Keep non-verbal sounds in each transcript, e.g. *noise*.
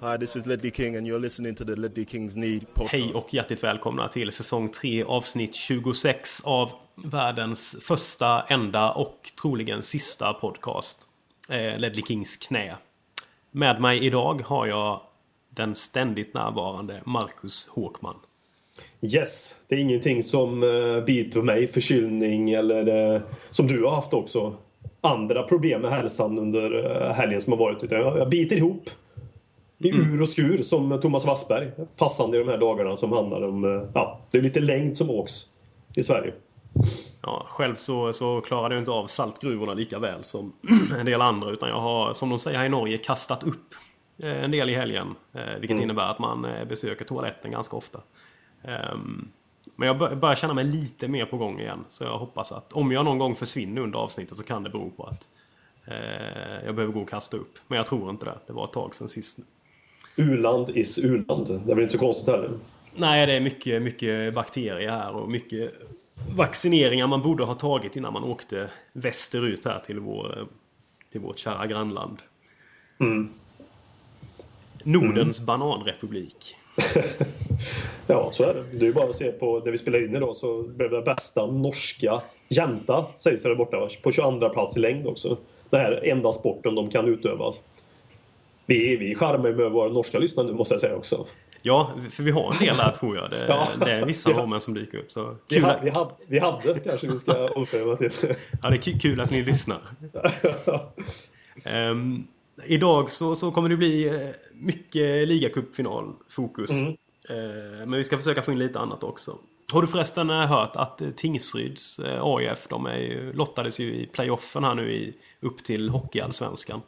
Hi, this is Ledley King and you're listening to the Ledley Kings Need podcast. Hej och hjärtligt välkomna till säsong 3 avsnitt 26 av världens första, enda och troligen sista podcast. Eh, Ledley Kings knä. Med mig idag har jag den ständigt närvarande Marcus Håkman. Yes, det är ingenting som uh, biter mig, förkylning eller uh, som du har haft också. Andra problem med hälsan under uh, helgen som har varit. Utan jag, jag biter ihop. I mm. ur och skur som Thomas Wassberg. Passande i de här dagarna som handlar om... Uh, ja, det är lite längd som åks i Sverige. Ja, själv så, så klarade jag inte av saltgruvorna lika väl som *clears throat* en del andra. Utan jag har, som de säger här i Norge, kastat upp en del i helgen. Vilket mm. innebär att man besöker toaletten ganska ofta. Um, men jag börjar känna mig lite mer på gång igen. Så jag hoppas att om jag någon gång försvinner under avsnittet så kan det bero på att eh, jag behöver gå och kasta upp. Men jag tror inte det. Det var ett tag sedan sist. U-land is u-land. Det är väl inte så konstigt heller? Nej, det är mycket, mycket bakterier här och mycket vaccineringar man borde ha tagit innan man åkte västerut här till, vår, till vårt kära grannland. Mm. Nordens mm. bananrepublik. *laughs* ja, så är det. Det är ju bara att se på det vi spelar in idag så blev det bästa norska jänta sägs det där borta. På 22 plats i längd också. Den här enda sporten de kan utöva. Vi, vi charmar med våra norska lyssnare nu måste jag säga också. Ja, för vi har en del där tror jag. Det, ja, det är vissa norrmän som dyker upp. Så vi, ha, vi, hade, vi hade kanske vi ska *laughs* ompröva till. ja, det är kul att ni lyssnar. um, *laughs* idag så, så kommer det bli eh, mycket ligacupfinalfokus. Mm. Eh, men vi ska försöka få in lite annat också. Har du förresten eh, hört att Tingsryds AIF, de är ju, lottades ju i playoffen här nu i, upp till Hockeyallsvenskan.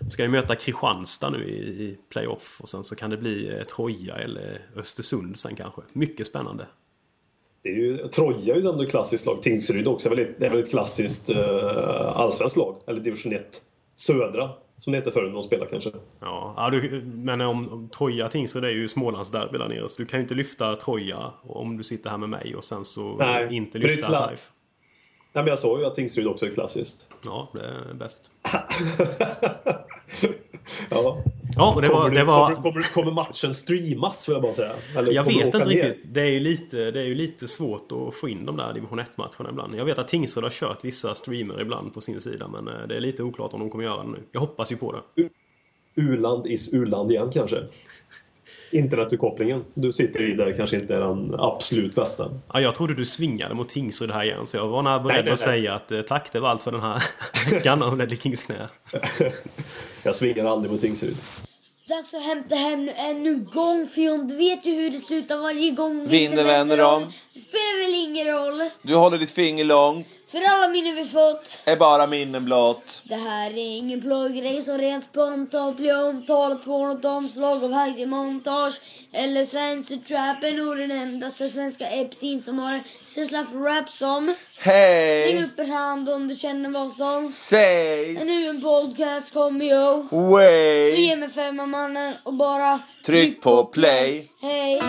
De ska ju möta Kristianstad nu i, playoff och sen så kan det bli Troja eller Östersund sen kanske. Mycket spännande. Det är ju, Troja är ju ändå ett klassiskt lag. Tingsryd också är väl ett, är väl ett klassiskt uh, allsvenskt lag. Eller division 1 södra. Som det heter förr när de spelar kanske. Ja, ja du, men om, om Troja Tingsryd är ju Smålandsderby där nere. Så du kan ju inte lyfta Troja om du sitter här med mig och sen så Nej, inte lyfta Taif. Nej men jag sa ju att Tingsryd också är klassiskt. Ja, det är bäst. *laughs* ja. Ja, och det var... Det var... Kommer, kommer, kommer, matchen streamas vill jag bara säga? Eller jag vet inte riktigt. Det är, ju lite, det är ju lite svårt att få in de där division 1-matcherna ibland. Jag vet att Tingsryd har kört vissa streamer ibland på sin sida. Men eh, det är lite oklart om de kommer göra det nu. Jag hoppas ju på det. U-land is u-land igen kanske? Internetuppkopplingen du sitter i där kanske inte är den absolut bästa. Ja, jag trodde du svingade mot Tingsryd här igen så jag var beredd nej, nej. att säga att eh, tack det var allt för den här veckan av Ledley Kings knä. *laughs* jag svingar aldrig mot Tingsryd. Dags att hämta hem nu ännu en gång Fion. Du vet ju hur det slutar varje gång. Vinner vänder om. Det spelar väl ingen roll. Du håller ditt finger långt. För alla minnen vi fått är bara minnen blott. Det här är ingen plågrej som rent spontant blir omtalat på något omslag av Heidi Montage eller Svensk Trap är nog den endaste svenska Epsin som har en känsla för rap som Hej! Släng upp en hand om du känner vad som sägs. Nu en podcast kommer yo. Way! Så ge mig femma mannen och bara tryck på play. Hej!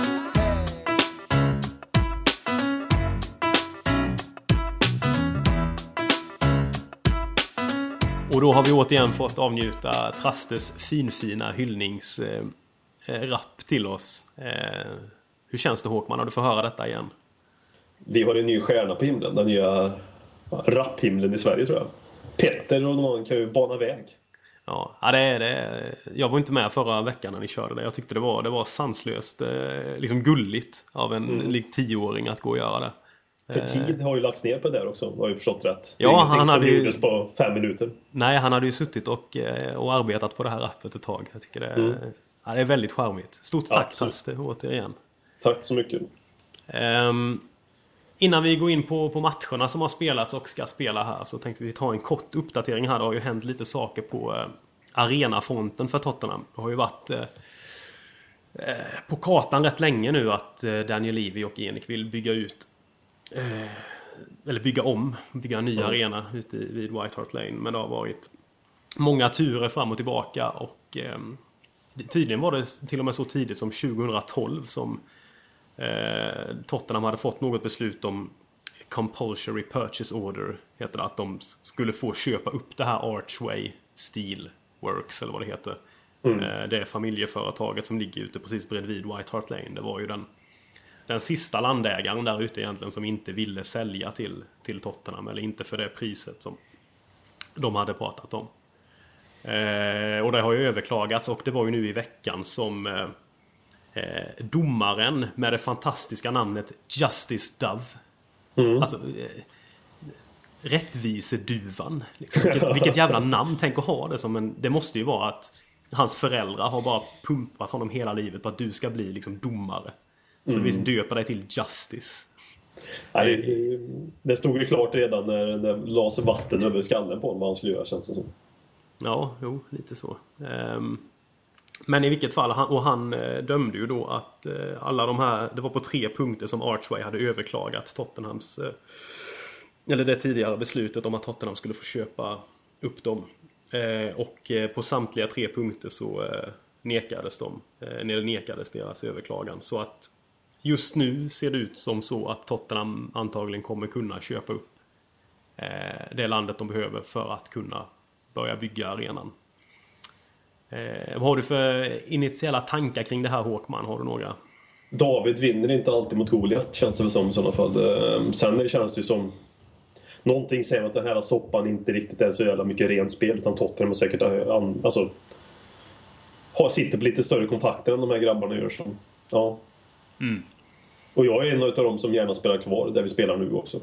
Då har vi återigen fått avnjuta Trastes finfina hyllningsrapp till oss. Eh, hur känns det Håkman? Har du fått höra detta igen? Vi har en ny stjärna på himlen. Den nya rapphimlen i Sverige tror jag. Petter och någon kan ju bana väg. Ja, det är det. Jag var inte med förra veckan när ni körde det. Jag tyckte det var, det var sanslöst eh, liksom gulligt av en mm. tioåring att gå och göra det. För eh. tid har ju lagts ner på det där också, har jag förstått rätt. Ja, han hade ju... gjordes på fem minuter. Nej, han hade ju suttit och, eh, och arbetat på det här rappet ett tag. Jag tycker det är, mm. ja, det är väldigt charmigt. Stort tack Haste, återigen. Tack så mycket. Um, innan vi går in på, på matcherna som har spelats och ska spela här så tänkte vi ta en kort uppdatering här. Det har ju hänt lite saker på uh, arenafronten för Tottenham. Det har ju varit uh, på kartan rätt länge nu att Daniel Levy och Enik vill bygga ut eh, eller bygga om, bygga en ny mm. arena ute vid White Hart Lane. Men det har varit många turer fram och tillbaka och eh, tydligen var det till och med så tidigt som 2012 som eh, Tottenham hade fått något beslut om compulsory purchase order heter det att de skulle få köpa upp det här Archway Steel Works eller vad det heter Eh, Det familjeföretaget som ligger ute precis bredvid White Hart Lane. Det var ju den, den sista landägaren där ute egentligen som inte ville sälja till, till Tottenham. Eller inte för det priset som de hade pratat om. Eh, och det har ju överklagats och det var ju nu i veckan som eh, eh, domaren med det fantastiska namnet Justice Dove. Alltså, eh, rättviseduvan. Liksom. Vilket, *laughs* vilket jävla namn. Tänk att ha det som en... Det måste ju vara att hans föräldrar har bara pumpat honom hela livet på att du ska bli liksom domare. Så vi döper dig till Justice. Nej, det, det stod ju klart redan när det lades vatten över skallen på honom vad han skulle göra känns det som. Ja, jo, lite så. Ehm, men i vilket fall, och han eh, dömde ju då att eh, alla de här, det var på tre punkter som Archway hade överklagat Tottenhams, eh, eller det tidigare beslutet om att Tottenham skulle få köpa upp dem. Och på samtliga tre punkter så nekades de, eller nekades deras överklagan. Så att just nu ser det ut som så att Tottenham antagligen kommer kunna köpa upp eh, det landet de behöver för att kunna börja bygga arenan. Eh, vad har du för initiala tankar kring det här Håkman? Har du några? David vinner inte alltid mot Goliat känns det väl som i sådana fall. Eh, Sen känns det ju som Någonting säger att den här soppan inte riktigt är så jävla mycket rent spel utan Tottenham har säkert alltså, har, sitter på lite större kontakter än de här grabbarna gör. Som, ja. Och jag är en av dem som gärna spelar kvar där vi spelar nu också.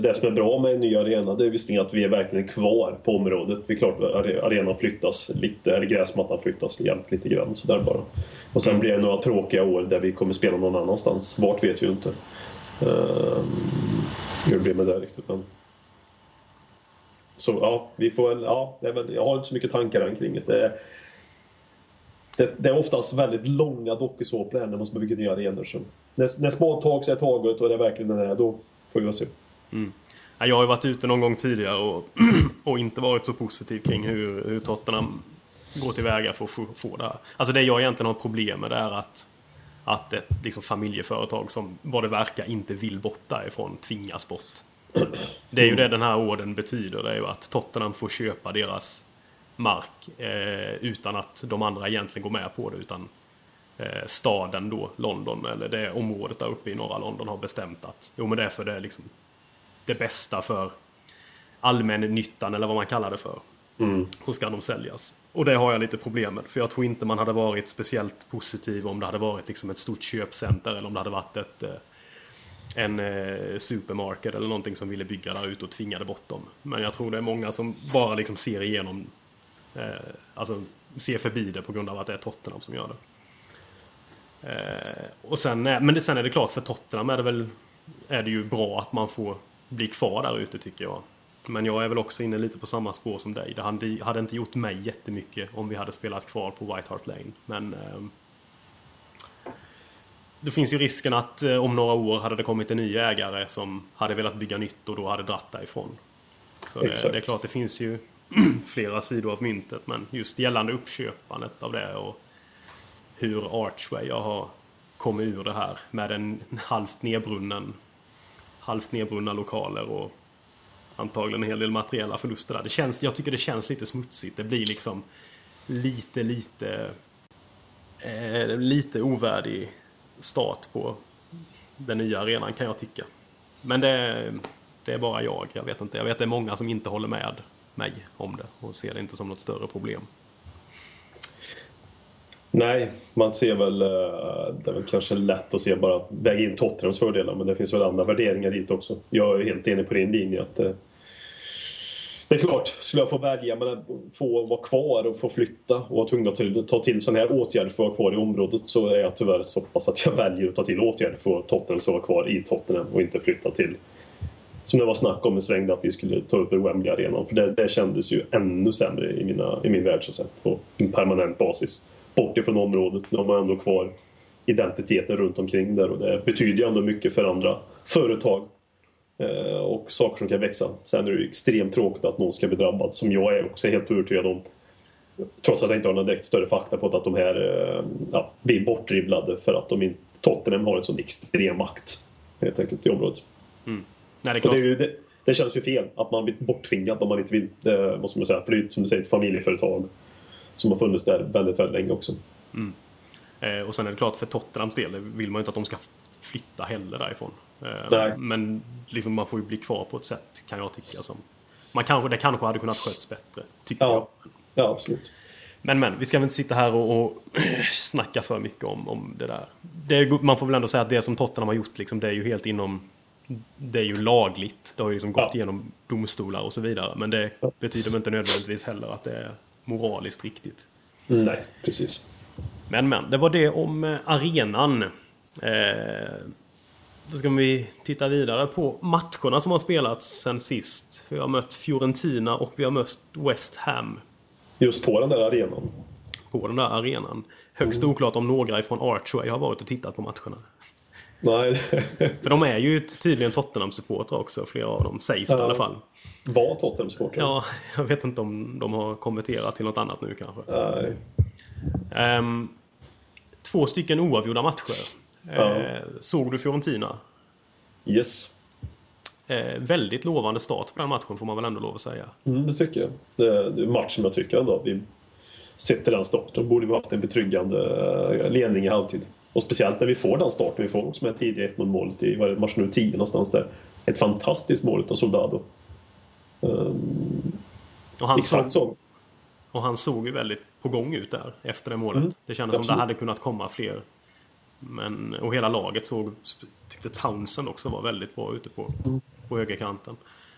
Det- som är bra med en ny arena det är visserligen att vi är verkligen kvar på området. Det är klart att arenan flyttas lite, eller gräsmattan flyttas jämt lite grann sådär bara. Och sen blir det några tråkiga år där vi kommer spela någon annanstans. Vart vet vi ju inte. Um, hur det blir med det riktigt men... Så ja, vi får väl, ja, jag har inte så mycket tankar än kring det. Det är, det, är oftast väldigt långa dokusåpor här när man ska bygga nya arenor. Så när, när små tag så är taget och det är verkligen den här, då får vi se. Ja, Jag har ju varit ute någon gång tidigare och, *clears throat* och inte varit så positiv kring hur, hur Tottenham går tillväga för att få, få det här. Alltså det jag egentligen har problem med det är att, att ett liksom, familjeföretag som vad det verkar inte vill bort därifrån tvingas bort. Det är ju det den här orden betyder. Det är ju att Tottenham får köpa deras mark eh, utan att de andra egentligen går med på det. Utan eh, staden då, London, eller det området där uppe i norra London har bestämt att jo men det är för det är liksom det bästa för allmännyttan eller vad man kallar det för. Så ska de säljas. Och det har jag lite problem med. För jag tror inte man hade varit speciellt positiv om det hade varit liksom ett stort köpcenter eller om det hade varit ett, eh, en eh, supermarket eller någonting som ville bygga där ute och tvingade bort dem. Men jag tror det är många som bara liksom ser igenom, alltså ser förbi det på grund av att det är Tottenham som gör det. Eh, och sen, är- men det, sen är det klart för Tottenham är det väl är det ju bra att man får bli kvar där ute tycker jag. Men jag är väl också inne lite på samma spår som dig. Det hade, inte gjort mig jättemycket om vi hade spelat kvar på White Hart Lane. Men ehm, det finns ju risken att eh, om några år hade det kommit en ny ägare som hade velat bygga nytt och då hade dratt därifrån. Så det, det är klart, det finns ju *clears throat* flera sidor av myntet. Men just gällande uppköpandet av det och hur Archway har kommit ur det här med en halvt nedbrunnen halvt nedbrunna lokaler och antagligen en hel del materiella förluster där. Det känns, jag tycker det känns lite smutsigt. Det blir liksom lite, lite eh, lite ovärdig start på den nya arenan kan jag tycka. Men det, det är bara jag. Jag vet inte. Jag vet att det är många som inte håller med mig om det och ser det inte som något större problem. Nej, man ser väl... Eh, det är väl kanske lätt att se bara väga in Tottenhams fördelar men det finns väl andra värderingar dit också. Jag är helt enig på din linje att eh, det är klart, skulle jag få välja mellan att få vara kvar och få flytta och vara tvungen att ta- ta till sådana här åtgärder för att vara kvar i området så är jag tyvärr så pass att jag väljer att ta till åtgärder för att Tottenham ska vara kvar i Tottenham och inte flytta till som det var snack om en sväng att vi skulle ta upp Wembley-arenan. För det, det kändes ju ännu sämre i, mina, i min värld så att säga, på en permanent basis. Bort ifrån området. Nu har man ändå kvar identiteten runt omkring där och det betyder ju ändå mycket för andra företag eh, och saker som kan växa. Sen är det ju extremt tråkigt att någon ska bli drabbad som jag är också helt övertygad om. Trots att jag inte har någon direkt större fakta på att de här eh, ja, blir bortdribblade för att de Tottenham har en sån extrem makt helt enkelt i området. Mm. Nej, det är klart. det, det, det känns ju fel att man blir borttvingad om man inte vill. Det måste man säga. För det är ju som du säger ett familjeföretag. som har funnits där väldigt, väldigt länge också. Eh, och sen är det klart för Tottenhams del vill man ju inte att de ska flytta heller därifrån. Eh, men liksom man får ju bli kvar på ett sätt kan jag tycka som... Man kanske, det kanske hade kunnat sköts bättre. Tycker jag. Ja, ja absolut. Men men, vi ska väl inte sitta här och, och *clears throat* snacka för mycket om, om det där. Det är, man får väl ändå säga att det som Tottenham har gjort liksom, det är ju helt inom... Det är ju lagligt. Det har ju liksom gått Ja. igenom domstolar och så vidare. Men det betyder väl inte nödvändigtvis heller att det är moraliskt riktigt. Nej, precis. Men men, det var det om eh, arenan. Eh, då ska vi titta vidare på matcherna som har spelats sen sist. Vi har mött Fiorentina och vi har mött West Ham Just på den där arenan. på den där arenan. Högst oklart om några ifrån Archway har varit och tittat på matcherna. Nej, För de är ju tydligen Tottenham-supportrar också, flera av dem sägs det i alla fall. var Tottenham supporter. Ja, jag vet inte om de har konverterat till något annat nu kanske. Nej. Ehm, två stycken oavgjorda matcher. Ja. Eh, såg du Fiorentina? Yes. Eh, väldigt lovande start på den matchen får man väl ändå lov att säga. Mm, det tycker jag. Det, det är matchen jag tycker ändå. Vi till den starten borde vi haft en betryggande eh, ledning i halvtid. Och speciellt när vi får den starten vi får också med tidiga 1-0 målet i är det, match nummer 10 någonstans där. Ett fantastiskt mål av Soldado. Um, Och han, exakt såg, så. och han såg ju väldigt på gång ut där efter det målet. Mm, Det kändes som absolut. det hade kunnat komma fler. Men, och hela laget såg, tyckte Townsend också var väldigt bra ute på, Mm. på högerkanten.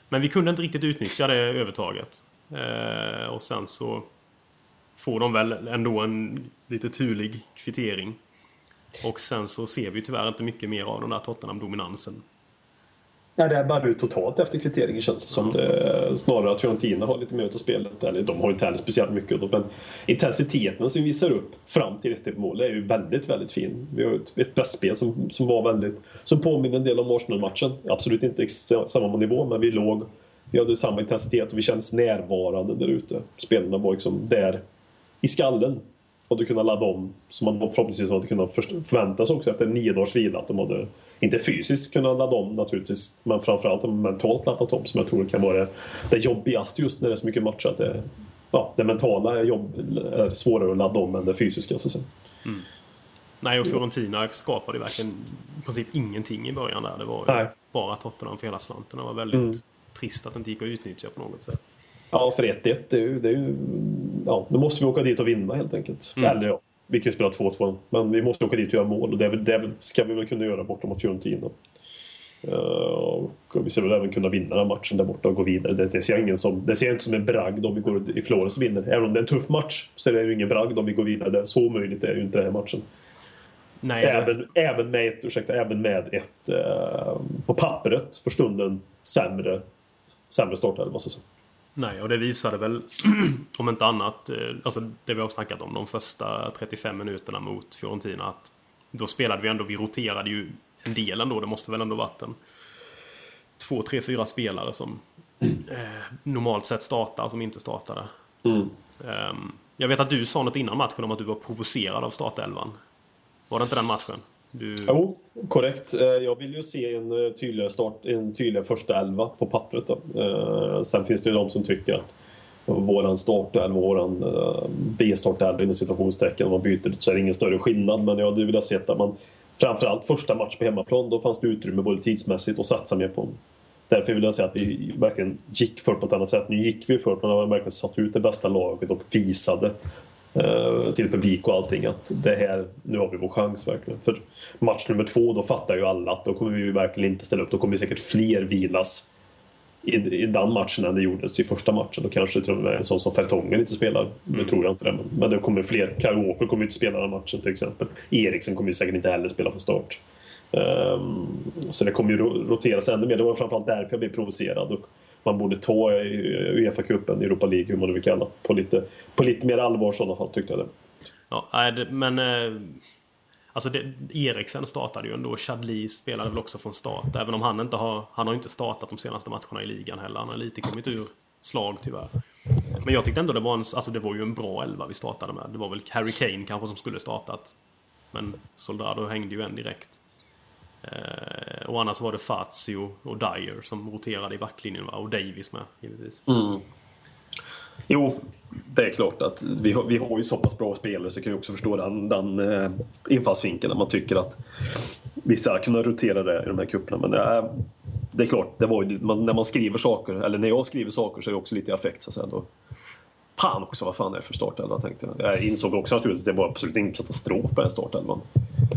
Men vi kunde inte riktigt utnyttja det övertaget. Eh, och sen så får de väl ändå en lite turlig kvittering. Och sen så ser vi tyvärr inte mycket mer av den där Tottenham-dominansen. Nej, det är bara ut totalt efter kvitteringen känns det som. Det, snarare att Fiorentina har lite mer av spelet. Eller de har inte heller speciellt mycket. Men intensiteten som vi visar upp fram till 1 mål är ju väldigt, väldigt fin. Vi har ett, ett pressspel som, som var väldigt... Som påminner en del om Arsenal-matchen. Absolut inte samma nivå, men vi låg... Vi hade samma intensitet och vi kändes närvarande där ute. Spelarna var liksom där i skallen. Hade kunnat ladda om, som man förhoppningsvis hade kunnat förvänta sig också efter nio dagars vila. Att de hade, inte fysiskt kunnat ladda om naturligtvis, men framförallt mentalt laddat om som jag tror kan vara det jobbigaste just när det är så mycket matcher. Att det, ja, det mentala är, jobb, är svårare att ladda om än det fysiska. Så att säga. Nej, och Fiorentina skapade ju verkligen i princip ingenting i början där. Det var ju Nej. bara Tottenham för hela slanten. Det var väldigt Mm. trist att det inte gick att utnyttja på något sätt. Ja, för 1-1, det är. Det är ja, nu måste vi åka dit och vinna helt enkelt. Eller ja, vi kan ju spela 2-2. Men vi måste åka dit och göra mål och det, det ska vi väl kunna göra borta mot Fiorentina. Uh, och vi ser väl även kunna vinna den matchen där borta och gå vidare. Det, det, ser jag ingen som, det ser jag inte som en bragd om vi går i Flores och vinner. Även om det är en tuff match så är det ju ingen bragd om vi går vidare. Det, så omöjligt är ju inte den här matchen. Nej, Även, även med ett, ursäkta, även med ett eh, på pappret för stunden sämre, sämre startelva. så att säga. Nej, och det visade väl *clears throat* om inte annat, eh, alltså det vi har snackat om de första 35 minuterna mot Fiorentina. Att då spelade vi ändå, vi roterade ju en del ändå. Det måste väl ändå varit en två, tre, fyra spelare som eh, normalt sett startar som inte startade. Mm. Ehm, jag vet att du sa något innan matchen om att du var provocerad av startelvan. Var det inte den matchen? Du... Jo, korrekt. Eh, jag vill ju se en eh, tydligare, start, en tydligare första elva på pappret. Då. Eh, sen finns det ju de som tycker att våran startelva, våran eh, B-startelva inom situationstecken, om man byter så är det ingen större skillnad. Men jag hade velat se att man framförallt första match på hemmaplan, då fanns det utrymme både tidsmässigt och satsa mer på. Därför vill jag säga att vi verkligen gick för på ett annat sätt. Nu gick vi för på när man verkligen satt ut det bästa laget och visade till publik och allting att det här, nu har vi vår chans verkligen. För match nummer två, då fattar ju alla att då kommer vi verkligen inte ställa upp. Då kommer säkert fler vilas i, i den matchen än det gjordes i första matchen. Då kanske till och med en sån som Fertongen inte spelar. Nu tror jag inte det. Men, men det kommer fler. Walker kommer inte spela den matchen till exempel. Eriksen kommer ju säkert inte heller spela från start. Ehm, så det kommer ju ro- roteras ännu mer. Det var framförallt därför jag blev provocerad. Och man borde ta Uefa-cupen, Europa League, hur man nu vill kalla på lite, på lite mer allvar i sådana fall tyckte jag det. Ja, men... Eh, alltså det, Eriksen startade ju ändå. Chadli spelade väl också från start. Även om han inte har... Han har inte startat de senaste matcherna i ligan heller. Han har lite kommit ur slag tyvärr. Men jag tyckte ändå det var en... Alltså det var ju en bra elva vi startade med. Det var väl Harry Kane kanske som skulle startat. Men Soldado hängde ju en direkt. Eh, och annars var det Fazio och Dyer som roterade i backlinjen va? Och Davis med givetvis. Mm. Jo, det är klart att vi har, vi har ju så pass bra spelare så jag kan ju också förstå den, den eh, infallsvinkeln. När man tycker att vi ska kunna rotera det i de här kupperna. Men det är, det är klart, det var ju, man, när man skriver saker, eller när jag skriver saker så är det också lite i affekt. Så att säga, då. Fan också, vad fan är det för startelva tänkte jag. Jag insåg också naturligtvis att det var absolut ingen katastrof på den startelvan.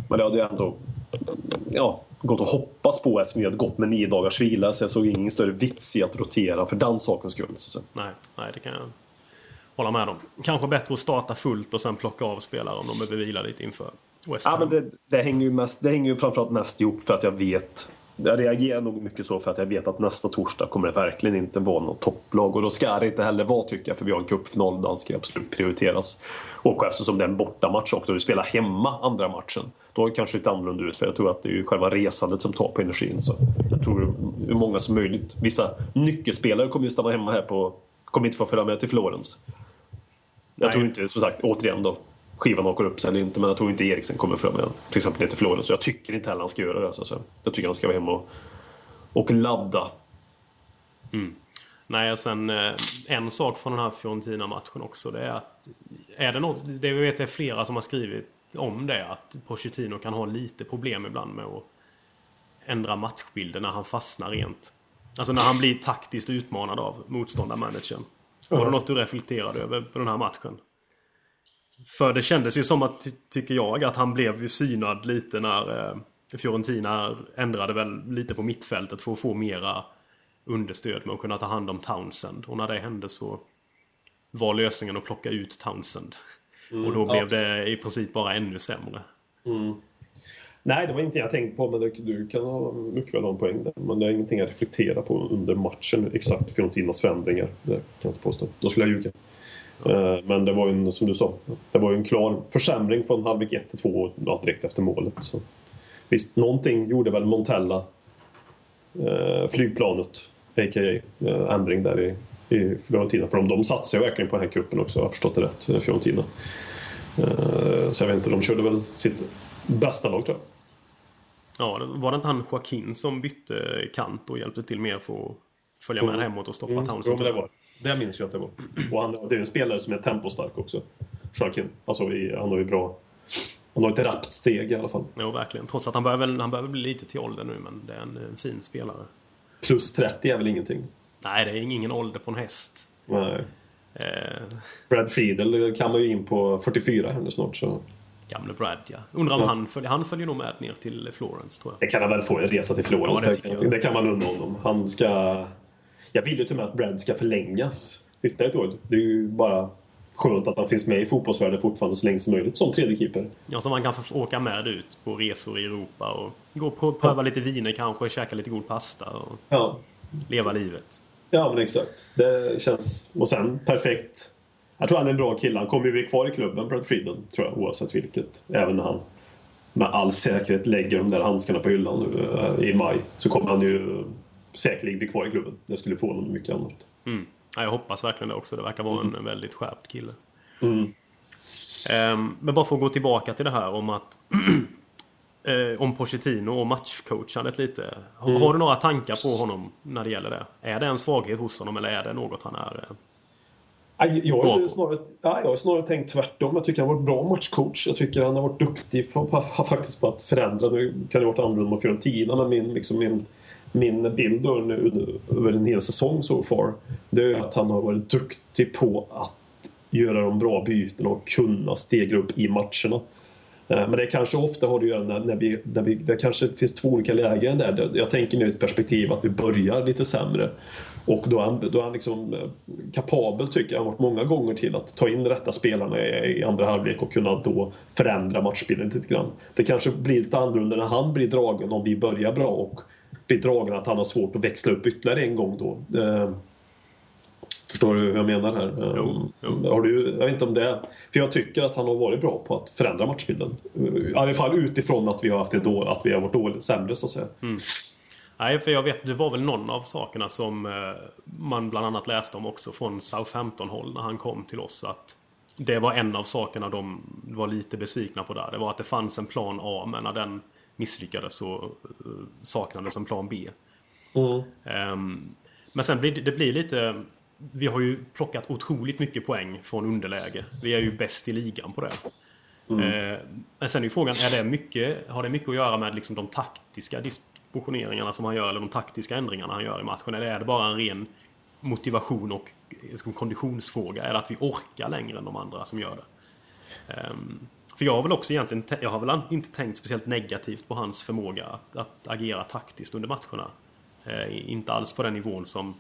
Men det hade ju ändå ja, gått att hoppas på eftersom vi hade gått med nio dagars vila. Så jag såg ingen större vits i att rotera för den sakens skull. Nej, nej, det kan jag hålla med om. Kanske bättre att starta fullt och sen plocka av spelare om de behöver vila lite inför West Ham. Ja, men det, det, hänger ju mest, det hänger ju framförallt mest ihop för att jag vet jag reagerar nog mycket så för att jag vet att nästa torsdag kommer det verkligen inte vara något topplag. Och då ska det inte heller vara tycker jag, för vi har en cupfinal. Den ska absolut prioriteras. Och eftersom det är en bortamatch också, och vi spelar hemma andra matchen. Då är det kanske lite annorlunda ut, för jag tror att det är ju själva resandet som tar på energin. Så jag tror hur många som möjligt. Vissa nyckelspelare kommer ju stanna hemma här på... Kommer inte få följa med till Florens. Jag Nej. tror inte, som sagt, återigen då. Skivan åker upp sig eller inte, men jag tror inte Eriksen kommer fram med till exempel ner till Florens. Så jag tycker inte heller han ska göra det. Så att säga. jag tycker han ska vara hemma och, och ladda. Nej, och sen eh, en sak från den här Fiorentina-matchen också. Det är att... Är det något... Det vi vet är flera som har skrivit om det. Att Pochettino kan ha lite problem ibland med att ändra matchbilden när han fastnar rent. Alltså när han blir taktiskt utmanad av motståndarmanagern. Var det något du reflekterade över på den här matchen? För det kändes ju som att, ty- tycker jag, att han blev ju synad lite när eh, Fiorentina ändrade väl lite på mittfältet för att få mera understöd med att kunna ta hand om Townsend. Och när det hände så var lösningen att plocka ut Townsend. och då ja, blev det i princip bara ännu sämre. Nej, det var inte jag tänkt på, men det, du kan ha mycket väl ha en poäng där. Men det är ingenting jag reflekterar på under matchen, exakt Fiorentinas förändringar. Det kan jag inte påstå. Då skulle jag ljuga. Eh, Men det var ju en, som du sa, det var ju en klar försämring från halvlek 1 till 2 ja, direkt efter målet. Så. Visst, någonting gjorde väl Montella, eh, flygplanet, a.k.a. Eh, ändring där i, i Fiorentina. För de, de satsar ju verkligen på den här cupen också, jag har förstått det rätt, Fiorentina. Eh, så jag vet inte, de körde väl sitt bästa lag tror jag. Ja, var det inte han Joaquin som bytte kant och hjälpte till mer för att följa med Mm. hemåt och stoppa Mm, Townsend? Jo, men det var det. minns jag att det var. Och han, det är en spelare som är tempostark också. Sharkin. Alltså, i, han har ju bra... Han har ett rappt steg i alla fall. Jo, verkligen. Trots att han börjar, väl, han börjar bli lite till åldern nu, men det är en, en fin spelare. Plus 30 är väl ingenting? Nej, det är ingen ålder på en häst. Nej. Eh, Brad Friedel kan man ju in på 44 här nu snart. Så gamle Brad, ja. Undrar om Ja. han, följer, han följer nog med ner till Florence, tror jag. det kan han väl få en resa till Florens. Ja, det det, kan, man undra honom. Han ska... Jag vill ju till och med att Brad ska förlängas ytterligare ett år. Det är ju bara skönt att han finns med i fotbollsvärlden fortfarande så länge som möjligt som tredje keeper. Ja, så man kan få åka med ut på resor i Europa och gå och pröva lite viner kanske, käka lite god pasta och Ja, leva livet. Ja, men exakt. Det känns... Och sen perfekt. Jag tror han är en bra kille. Han kommer ju bli kvar i klubben, Brad Friedel, tror jag, oavsett vilket. Även när han med all säkerhet lägger de där handskarna på hyllan nu eh, i maj så kommer han ju säkerligen bli kvar i klubben. Det skulle få honom mycket annat. Mm. Ja, jag hoppas verkligen det också. Det verkar vara en väldigt skärpt kille. Mm. Ehm, men bara för att gå tillbaka till det här om att *clears throat* eh, om Pochettino och matchcoachandet lite. Har, Mm. har du några tankar på honom när det gäller det? Är det en svaghet hos honom eller är det något han är? eh, Jag har, snarare, ja, jag har snarare tänkt tvärtom. Jag tycker han har varit bra matchcoach. Jag tycker han har varit duktig för, *laughs* faktiskt på att förändra. Nu kan det ha varit annorlunda mot Fiorentina, men min, liksom min, min bild då nu, över en hel säsong so far, det är att han har varit duktig på att göra de bra bytena och kunna stegra upp i matcherna. Eh, men det kanske ofta har att göra när, när, vi, när vi... Det kanske finns två olika lägen där. Jag tänker nu i ett perspektiv att vi börjar lite sämre. Och då är han, då är han liksom eh, kapabel, tycker jag, han har varit många gånger till att ta in rätta spelarna i, i andra halvlek och kunna då förändra matchbilden lite grann. Det kanske blir lite annorlunda när han blir dragen om vi börjar bra och blir dragen att han har svårt att växla upp ytterligare en gång då. Eh, Förstår du hur jag menar här? Jo, Um, Har du, jag vet inte om det. För jag tycker att han har varit bra på att förändra matchbilden. I alla fall utifrån att vi har haft det då, att vi har varit dåligt, sämre så att säga. Nej, för jag vet, det var väl någon av sakerna som eh, man bland annat läste om också från Southampton-håll när han kom till oss. Att det var en av sakerna de var lite besvikna på där. Det var att det fanns en plan A, men när den misslyckades så eh, saknades en plan B. Ehm, men sen blir det, det blir lite... vi har ju plockat otroligt mycket poäng från underläge. Vi är ju bäst i ligan på det. Eh, men sen är ju frågan, är det mycket, har det mycket att göra med liksom de taktiska dispositioneringarna som han gör, eller de taktiska ändringarna han gör i matchen? Eller är det bara en ren motivation och liksom, konditionsfråga? Är det att vi orkar längre än de andra som gör det? Ehm, för jag har väl också egentligen, jag har väl inte tänkt speciellt negativt på hans förmåga att, att agera taktiskt under matcherna. Eh, inte alls på den nivån som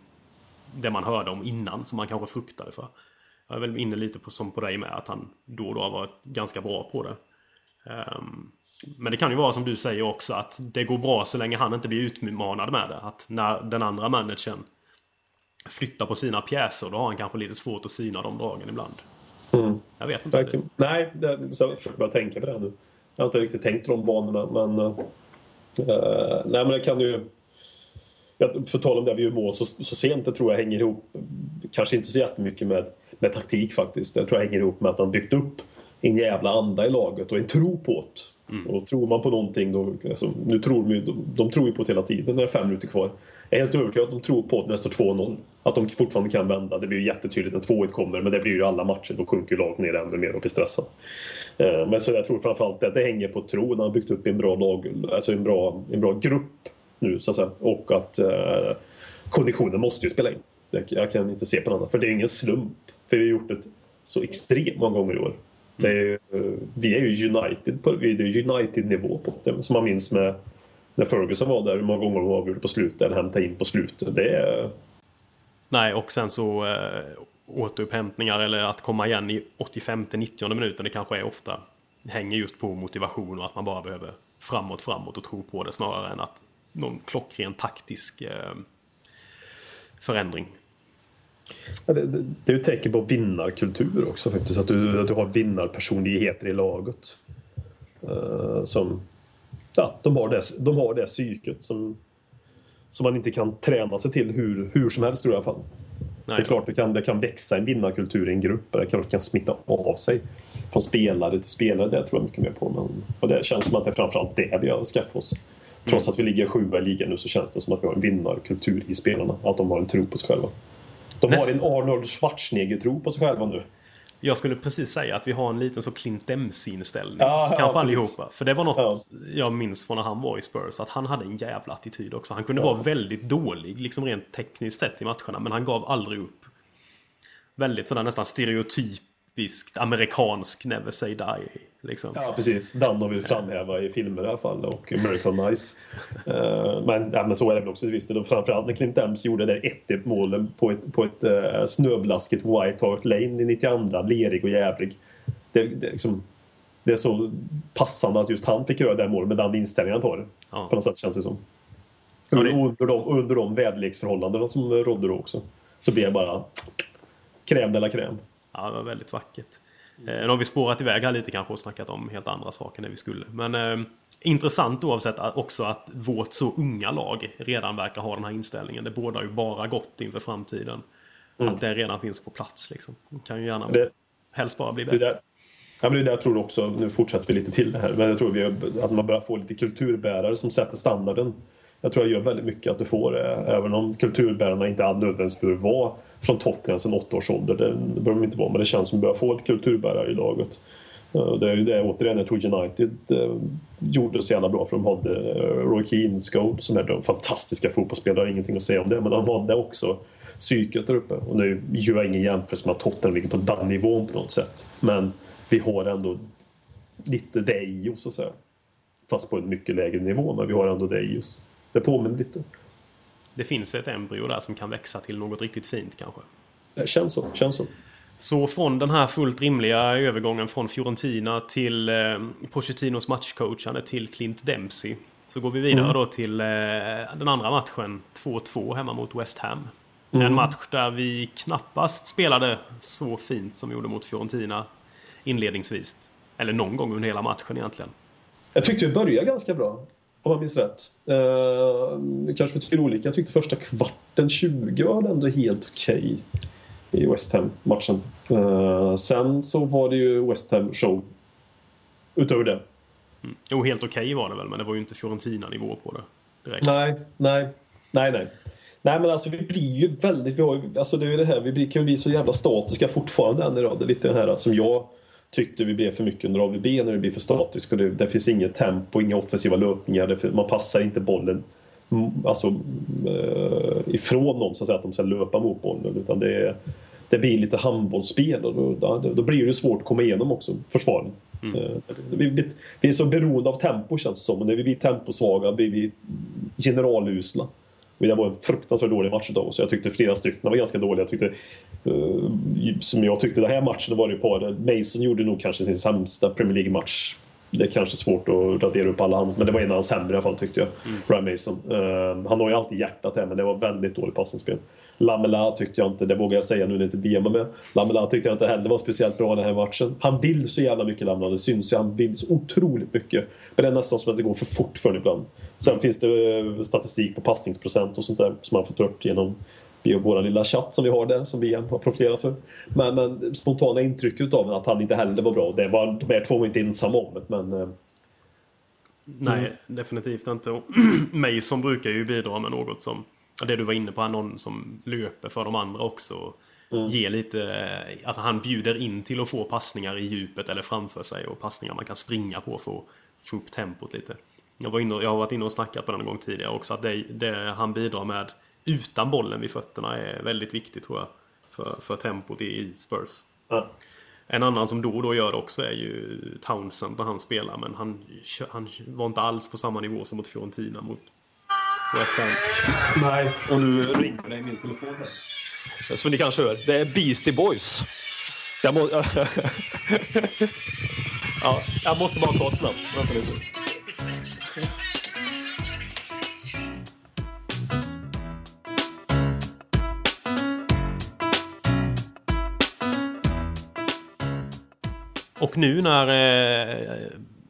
det man hörde om innan, som man kanske fruktade för. Jag är väl inne lite på, som på dig med, att han då och då har varit ganska bra på det. Ehm, men det kan ju vara som du säger också, att det går bra så länge han inte blir utmanad med det. Att när den andra managern flyttar på sina pjäser, då har han kanske lite svårt att syna de dragen ibland. Mm. Jag vet inte. Verkligen. Nej, det, så jag försöker bara tänka på det nu. Jag har inte riktigt tänkt de banorna, men... Uh, nej, men det kan ju... Jag, för tal om det vi gör mål så, så sent, det tror jag hänger ihop, kanske inte så jättemycket med, med taktik faktiskt. Jag tror jag hänger ihop med att han byggt upp en jävla anda i laget och en tro på det. Mm. Och tror man på någonting då, alltså, nu tror de, de, de tror ju på det hela tiden när det är fem minuter kvar. Jag är helt övertygad att de tror på det när det står 2-0. Att de fortfarande kan vända. Det blir ju jättetydligt när 2-1 kommer, men det blir ju alla matcher. Då sjunker laget ner ännu mer och blir stressad. Eh, men så jag tror framförallt att det hänger på tro. när har byggt upp en bra lag, alltså en bra, en bra grupp nu så att säga. Och att eh, konditionen måste ju spela in. Jag kan inte se på något annat. För det är ingen slump. För vi har gjort det så extremt många gånger i år. Det är, eh, vi är ju United på vi är United-nivå på det. Som man minns med när Ferguson var där, hur många gånger de avgjorde på slutet eller hämtade in på slutet. Det är... Nej, och sen så äh, återupphämtningar eller att komma igen i 85-90 minuten. Det kanske är ofta hänger just på motivation och att man bara behöver framåt, framåt och tro på det snarare än att någon klockren taktisk äh, förändring. Ja, det, det, det, är ett tecken på vinnarkultur också faktiskt. Att du, att du har vinnarpersonligheter i laget. Uh, som, ja, de har det, de har det psyket som, som man inte kan träna sig till hur, hur som helst tror jag i alla fall. Nej. Det är klart det kan, det kan växa en vinnarkultur i en grupp. Det kan, det kan smitta av sig. Från spelare till spelare, det tror jag mycket mer på. Men, och det känns som att det är framförallt det vi har skaffat oss. Trots mm. att vi ligger sjua i ligan nu så känns det som att vi har en vinnarkultur i spelarna. Att de har en tro på sig själva. De har en Arnold Schwarzenegger-tro på sig själva nu. Jag skulle precis säga att vi har en liten så Clint Dempsey-inställning. Ja, Kanske ja, allihopa. För det var något ja. jag minns från när han var i Spurs. Att han hade en jävla attityd också. Han kunde ja. vara väldigt dålig, liksom rent tekniskt sett i matcherna. Men han gav aldrig upp. Väldigt sådär nästan stereotyp typiskt amerikansk Never Say Die. Liksom. Ja, precis. Den har vi framhäva i filmer i alla fall och American Nice. uh, men, ja, men så är det väl också visst. Framförallt när Clint Ems gjorde det 1 målet på ett, på ett uh, snöblaskigt White Hart Lane i 92, lerig och jävlig. Det, det, liksom, det är så passande att just han fick göra det målet med den inställningen på det. Ja. På något sätt känns det som. Ja, det... Under, de, under de väderleksförhållandena som rådde då också. Så blev det bara crème de la crème. Ja, det var väldigt vackert. Eh, nu har vi spårat iväg här lite kanske och snackat om helt andra saker det vi skulle. Men eh, intressant oavsett också att vårt så unga lag redan verkar ha den här inställningen. Det bådar ju bara gott inför framtiden. Mm. Att det redan finns på plats liksom. Det kan ju gärna det, helst bara bli bättre. Det, ja, men det är det jag tror också, nu fortsätter vi lite till här, men jag tror vi, att man börjar få lite kulturbärare som sätter standarden jag tror jag gör väldigt mycket att du får det. Även om kulturbärarna inte nödvändigtvis behöver vara från Tottenham sedan åtta års ålder. Det, det behöver de inte vara, men det känns som att vi börjar få ett kulturbärare i laget. Eh, det är ju det återigen jag tror United eh, gjorde så jävla bra för de hade eh, Roy Keane, Scholes som är de fantastiska fotbollsspelare, ingenting att säga om det. Men de hade också psyket där uppe. Och nu gör jag ingen jämförelse med att Tottenham ligger på den nivån på något sätt. Men vi har ändå lite det i oss så att säga. Fast på en mycket lägre nivå, men vi har ändå det i oss. Det påminner lite. Det finns ett embryo där som kan växa till något riktigt fint kanske. Det känns så. Känns så. Så från den här fullt rimliga övergången från Fiorentina till eh, Pochettinos matchcoachande till Clint Dempsey. Så går vi vidare mm. då till eh, den andra matchen, 2-2 hemma mot West Ham. Mm. En match där vi knappast spelade så fint som vi gjorde mot Fiorentina inledningsvis. Eller någon gång under hela matchen egentligen. Jag tyckte vi började ganska bra. Om man minns rätt. Uh, kanske tycker olika. Jag tyckte första kvarten, 20, var ändå helt okej okay i West Ham-matchen. Uh, sen så var det ju West Ham show utöver det. Mm. Jo, helt okej okay var det väl, men det var ju inte Fiorentina-nivå på det. Direkt. Nej, nej, nej, nej. Nej men alltså vi blir ju väldigt, vi har ju, alltså det är ju det här, vi blir, kan ju bli så jävla statiska fortfarande än idag. Det är lite det här som jag tyckte vi blev för mycket under AVB när det blir för statiskt och det, det finns inget tempo, inga offensiva löpningar, det, man passar inte bollen mm, alltså, äh, ifrån någon så att, säga, att de ska löpa mot bollen utan det, är, det blir lite handbollsspel och då, då, blir det svårt att komma igenom också, försvaren. Mm. Äh, vi, vi, är så beroende av tempo känns det som och när vi blir temposvaga blir vi generalusla. Det var en fruktansvärt dålig match utav oss. Jag tyckte flera stycken var ganska dåliga. Jag tyckte, uh, som jag tyckte den här matchen var det ett par. Mason gjorde nog kanske sin sämsta Premier League-match. Det är kanske svårt att radera upp alla andra, men det var en av hans sämre i alla fall tyckte jag. Mm. Ryan Mason. Uh, han har ju alltid hjärtat här, men det var väldigt dåligt passningsspel. Lamela tyckte jag inte, det vågar jag säga nu när inte BM var med. Lamela tyckte jag inte heller var speciellt bra den här matchen. Han vill så jävla mycket Lamela, det syns ju. Han vill så otroligt mycket. Men det är nästan som att det går för fort för honom ibland. Sen finns det eh, statistik på passningsprocent och sånt där som han fått upp genom vår lilla chatt som vi har där som vi har profilerat för. Men, men spontana intrycket av att han inte heller var bra. Det var, de här två var inte ensamma om det men... Eh. Nej, mm. definitivt inte. *clears throat* Mason brukar ju bidra med något som det du var inne på, någon som löper för de andra också. Mm. Ger lite, alltså han bjuder in till att få passningar i djupet eller framför sig och passningar man kan springa på för att få upp tempot lite. Jag, var inne, jag har varit inne och snackat på den en gång tidigare också att det, det han bidrar med utan bollen vid fötterna är väldigt viktigt tror jag. För, för tempot i Spurs. Mm. En annan som då och då gör det också är ju Townsend när han spelar men han, han var inte alls på samma nivå som mot Fiorentina mot West Ham. Nej, och nu ringer det i min telefon här. Som ni kanske hör, det är Beastie Boys. Så jag, må... *laughs* ja, jag måste bara ta snabbt. Vänta lite. Och nu när eh,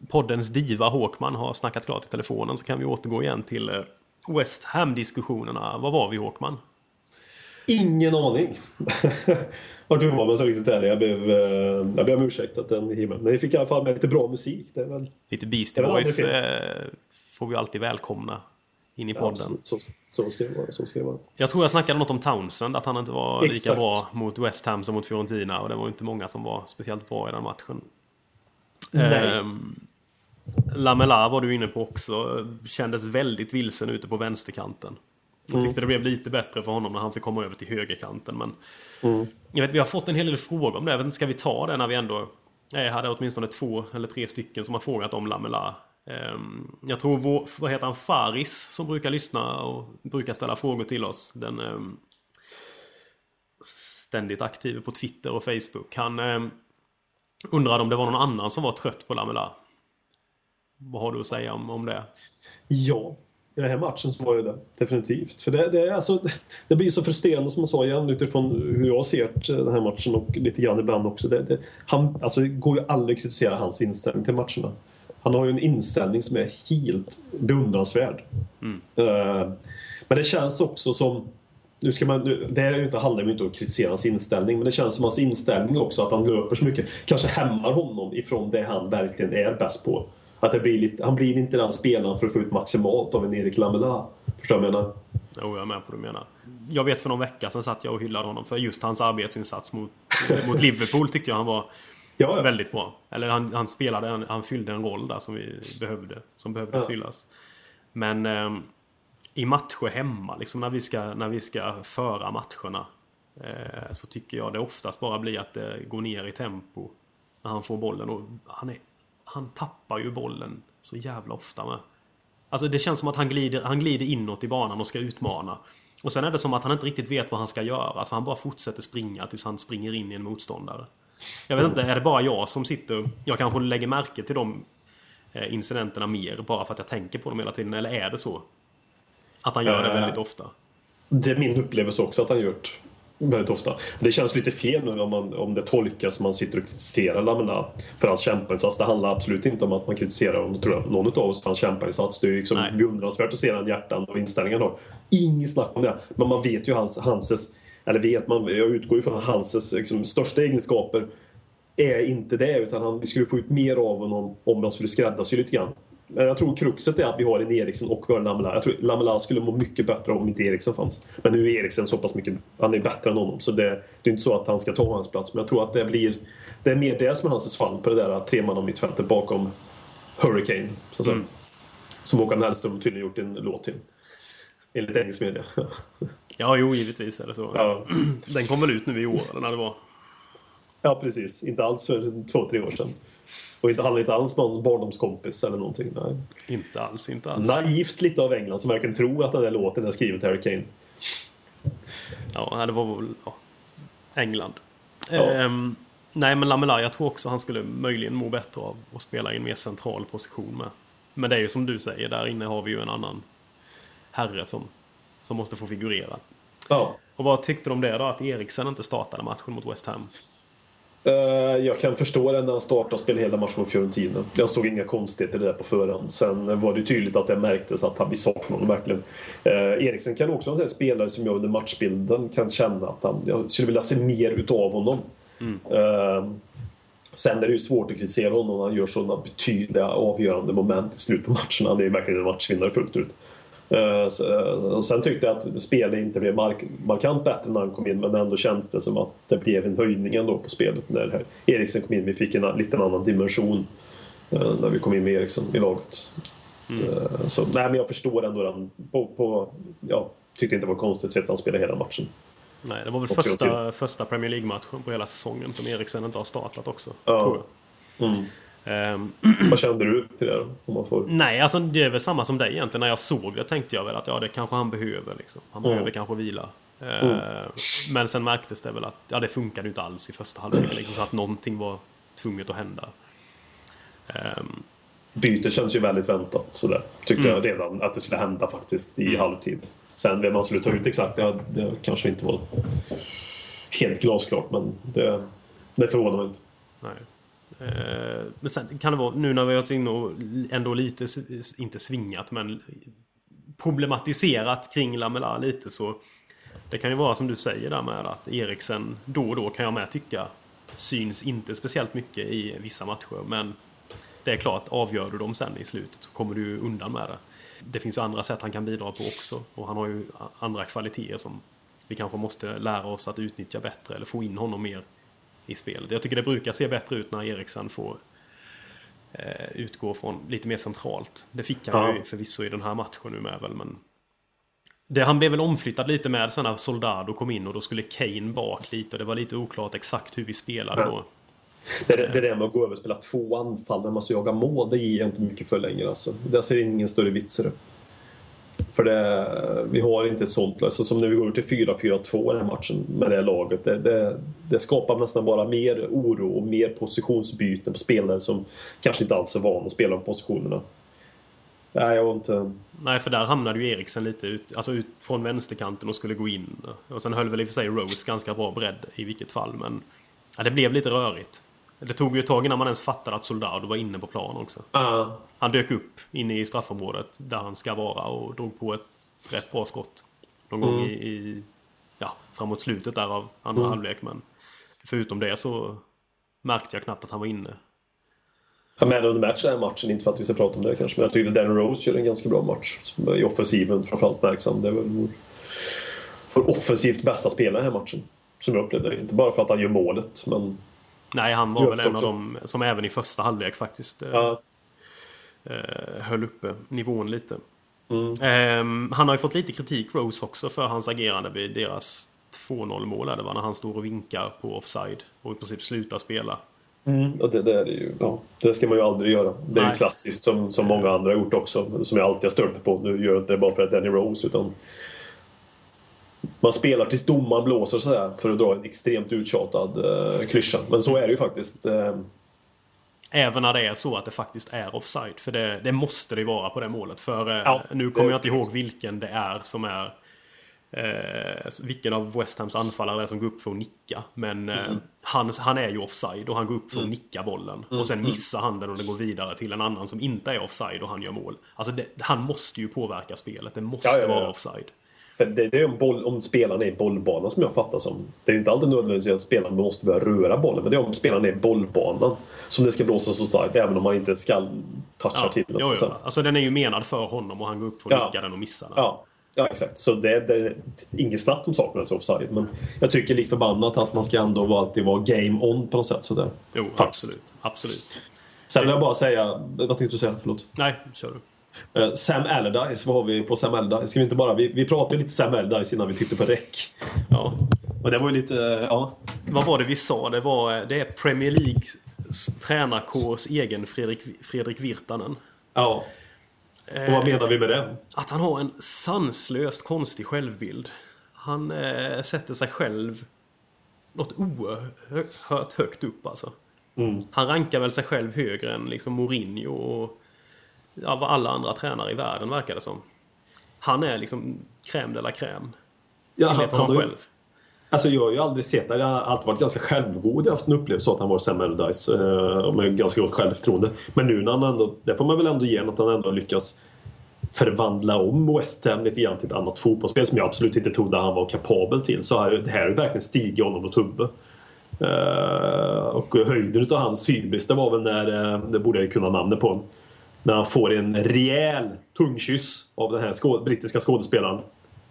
poddens diva Håkman har snackat klart i telefonen så kan vi återgå igen till eh, West Ham-diskussionerna. Vad var vi Håkman? Ingen aning. *laughs* Vart vi var, men så riktigt ärlig. Jag blev, eh, jag ber om ursäkt att den himlen. Men vi fick i alla fall med lite bra musik. Det är väl, lite Beastie Boys eh, får vi alltid välkomna in i podden. Ja, så, så, ska det vara, så ska det vara. Jag tror jag snackade något om Townsend, att han inte var Exakt. lika bra mot West Ham som mot Fiorentina. Och det var inte många som var speciellt bra i den matchen. Nej. Ehm, Lamela var du inne på också. Kändes väldigt vilsen ute på vänsterkanten. Jag mm. tyckte det blev lite bättre för honom när han fick komma över till högerkanten. Men mm. jag vet, vi har fått en hel del frågor om det. Jag vet inte, ska vi ta det när vi ändå... Jag hade åtminstone två eller tre stycken som har frågat om Lamela. Ehm, jag tror vår, vad heter han, Faris som brukar lyssna och brukar ställa frågor till oss. Den ehm, ständigt aktiv på Twitter och Facebook. Han ehm, undrade om det var någon annan som var trött på Lamela. Vad har du att säga om, om det? Ja, i den här matchen så var det definitivt. För det, det, alltså, det blir så frustrerande som man sa igen utifrån hur jag ser den här matchen och lite grann ibland också. Det, det, han, alltså, det går ju aldrig att kritisera hans inställning till matcherna. Han har ju en inställning som är helt beundransvärd. Mm. Uh, men det känns också som nu ska man, nu, det är ju inte, handlar ju inte om att kritisera hans inställning men det känns som hans inställning också att han löper så mycket kanske hämmar honom ifrån det han verkligen är bäst på. Att det blir lite, han blir inte den spelaren för att få ut maximalt av en Erik Lamela. Förstår du vad jag menar? Jo, jag är med på vad du menar. Jag vet för någon vecka sedan satt jag och hyllade honom för just hans arbetsinsats mot, *laughs* mot Liverpool tyckte jag han var ja, ja. väldigt bra. Eller han, han spelade, han, han, fyllde en roll där som vi behövde. Som behövde ja. fyllas. Men eh, i matcher hemma, liksom när vi ska, när vi ska föra matcherna. Eh, så tycker jag det oftast bara blir att det går ner i tempo. När han får bollen. Och han är han tappar ju bollen så jävla ofta med. Alltså det känns som att han glider, han glider inåt i banan och ska utmana. Och sen är det som att han inte riktigt vet vad han ska göra. Alltså han bara fortsätter springa tills han springer in i en motståndare. Jag vet inte, är det bara jag som sitter... Jag kanske lägger märke till de eh, incidenterna mer bara för att jag tänker på dem hela tiden. Eller är det så? Att han gör det väldigt ofta? Det är min upplevelse också att han gjort väldigt ofta. Det känns lite fel nu om, man, om det tolkas som man sitter och kritiserar Lamela för hans kämpainsats. Det handlar absolut inte om att man kritiserar honom, tror jag, någon av oss för hans kämpainsats. Det är ju liksom beundransvärt att se den hjärtan och inställningen har. Inget snack om det. Men man vet ju hans, Hanses, eller vet man, jag utgår ju från Hanses liksom, största egenskaper är inte det utan han, vi skulle få ut mer av honom om man skulle skräddarsy lite grann. Men jag tror kruxet är att vi har en Eriksen och vi har en Lamela. Jag tror Lamela skulle må mycket bättre om inte Eriksen fanns. Men nu är Eriksen så pass mycket... Han är bättre än honom. Så det, det är inte så att han ska ta hans plats. Men jag tror att det blir... Det är mer det som är hans fall på det där tremanna mittfältet bakom Hurricane. Så att säga. Mm. Som Håkan Hellström tydligen gjort en låt till. Enligt engelsk media. Ja, jo, givetvis är det så. ja. *clears throat* Den kom väl ut nu i år, eller när det var? Ja, precis. Inte alls för två, tre år sedan. Och inte handlar inte alls om någon barndomskompis eller någonting. Nej. Inte alls, inte alls. Naivt lite av England som verkligen tror att den där låten är skriven till Harry Kane. Ja, det var väl ja, England. Ja. Ehm, nej, men Lamela, jag tror också han skulle möjligen må bättre av att spela i en mer central position med. Men det är ju som du säger, där inne har vi ju en annan herre som, som måste få figurera. Ja. Och vad tyckte du om det då, att Eriksen inte startade matchen mot West Ham? Eh, jag kan förstå det när han startade och spelade hela matchen mot Fiorentina. Jag såg inga konstigheter i det där på förhand. Sen var det tydligt att det märktes att han vi saknar honom verkligen. Eh, Eriksen kan också vara en spelare som jag under matchbilden kan känna att han, jag skulle vilja se mer utav honom. Eh, sen är det ju svårt att kritisera honom när han gör sådana betydliga avgörande moment i slutet på matcherna. Han är ju verkligen en matchvinnare fullt ut. Eh, eh, och sen tyckte jag att spelet inte blev mark markant bättre när han kom in men ändå känns det som att det blev en höjning ändå på spelet när Eriksen kom in. Vi fick en lite annan dimension eh, när vi kom in med Eriksen i laget. Eh, Så, nej, men jag förstår ändå den. På, på, ja, tyckte inte det var konstigt sett att han spelade hela matchen. Nej, det var väl första, första Premier League-matchen på hela säsongen som Eriksen inte har startat också. Ja. Tror jag. Mm. Ehm, Vad kände du till det då? Får... nej, alltså det är väl samma som dig egentligen. När jag såg det tänkte jag väl att ja, det kanske han behöver. Liksom. Han Mm. behöver kanske vila. Ehm, Men sen märktes det väl att ja, det funkade inte alls i första halvlek. Liksom, så att någonting var tvunget att hända. Ehm, Bytet känns ju väldigt väntat sådär. Tyckte Mm. jag redan att det skulle hända faktiskt i halvtid. Sen vem man skulle ta ut exakt, det, det kanske inte var helt glasklart men det, det förvånar mig inte. Nej. Eh, men sen kan det vara, nu när vi har varit inne och ändå lite, inte svingat, men problematiserat kring Lamela lite så det kan ju vara som du säger där med att Eriksen då och då kan jag med tycka syns inte speciellt mycket i vissa matcher, men det är klart, avgör du dem sen i slutet så kommer du undan med det. Det finns ju andra sätt han kan bidra på också och han har ju andra kvaliteter som vi kanske måste lära oss att utnyttja bättre eller få in honom mer i spelet. Jag tycker det brukar se bättre ut när Eriksen får eh, utgå från lite mer centralt. Det fick han Ja. ju förvisso i den här matchen nu med väl, men det, han blev väl omflyttad lite med sen när Soldado kom in och då skulle Kane bak lite och det var lite oklart exakt hur vi spelade Ja. då. Det, det, det där med att gå över och spela två anfall när man ska jaga mål, det ger jag inte mycket för längre. Alltså. Det ser ingen större vits i det. För det, vi har inte sånt. Alltså, som när vi går över till 4-4-2 i den här matchen med det här laget. Det, det, det skapar nästan bara mer oro och mer positionsbyten på spelare som kanske inte alls är vana att spela på positionerna. Nej, jag var inte... Nej, för där hamnade ju Eriksen lite ut, alltså ut från vänsterkanten och skulle gå in. Och sen höll väl i och för sig Rose ganska bra bredd i vilket fall, men ja, det blev lite rörigt. Det tog ju ett tag innan man ens fattade att Soldado var inne på plan också. Ah, Han dök upp inne i straffområdet där han ska vara och drog på ett rätt bra skott. Någon gång i, i ja, framåt slutet där av andra halvlek. Men förutom det så märkte jag knappt att han var inne. Han med under match den här matchen, inte för att vi ska prata om det kanske, men jag tycker Danny Rose gör en ganska bra match. I offensiven framförallt märks han. Det är väl vår, vår offensivt bästa spelare i den här matchen. Som jag upplevde. Inte bara för att han gör målet, men... Nej, han var väl en också. av dem som även i första halvlek faktiskt eh, Ja, eh, höll uppe nivån lite. Mm. Ehm, han har ju fått lite kritik, Rose, också för hans agerande vid deras 2-0 mål. Det var när han står och vinkar på offside och i princip slutar spela. och det, det, är det, ju, ja, det ska man ju aldrig göra. Det är ju Nej. klassiskt som, som många andra har gjort också. Som jag alltid har stört på. Nu gör jag inte det bara för att Danny Rose, utan... Man spelar tills domaren blåser så här för att dra en extremt uttjatad uh, klyscha. Men så är det ju faktiskt. Eh, Även när det är så att det faktiskt är offside. För det, det måste det ju vara på det målet. För eh, Ja, nu kommer jag inte ihåg vilken det är som är... Eh, vilken av West Hams anfallare det är som går upp för att nicka. Men eh, Mm. han, han är ju offside och han går upp för att nicka bollen. Och sen missar han den och den går vidare till en annan som inte är offside och han gör mål. Alltså det, han måste ju påverka spelet. Det måste ja, ja. vara offside. För det, det är om, boll, om spelaren är i bollbanan som jag fattar som. Det är inte alltid nödvändigtvis att spelaren måste börja röra bollen. Men det är om spelaren är i bollbanan som det ska blåsas offside. Även om man inte ska touchar till den. jo, jo. Alltså den är ju menad för honom och han går upp att Ja. nicka den och missar den. Ja, ja exakt. Så det, är inget snack om saken ens offside. Men jag tycker likt förbannat att man ska ändå alltid vara game on på något sätt. Så det, Jo, faktiskt. absolut. Absolut. Sen vill jag bara säga, vad tänkte du säga? Förlåt. Nej, kör du. Eh, Sam Allardyce, vad har vi på Sam Allardyce? Ska vi inte bara... Vi, vi pratade lite Sam Allardyce innan vi tryckte på räck. Ja. Och det var ju lite... eh, Ja. Vad var det vi sa? Det var det är Premier Leagues tränarkårs egen Fredrik, Fredrik Virtanen. ja. Och vad menar vi med det? Att han har en sanslöst konstig självbild. Han eh, sätter sig själv något oerhört högt upp alltså. Mm. Han rankar väl sig själv högre än liksom Mourinho och ja, vad alla andra tränare i världen verkar det som. Han är liksom crème de la crème. Ja, han, han ju, själv. alltså jag har ju aldrig sett det. Jag har alltid varit ganska självgod. Jag har haft en upplevelse av att han var Sam Allardyce. Eh, med ganska gott självförtroende. Men nu när han ändå... Det får man väl ändå ge att han ändå lyckas förvandla om West Ham lite grann till ett annat fotbollsspel som jag absolut inte trodde han var kapabel till. Så här, det här har ju verkligen stigit honom åt huvudet. Eh, och höjden utav hans hybris det var väl när, eh, det borde jag ju kunna namnet på, när han får en rejäl tungkyss av den här skå- brittiska skådespelaren.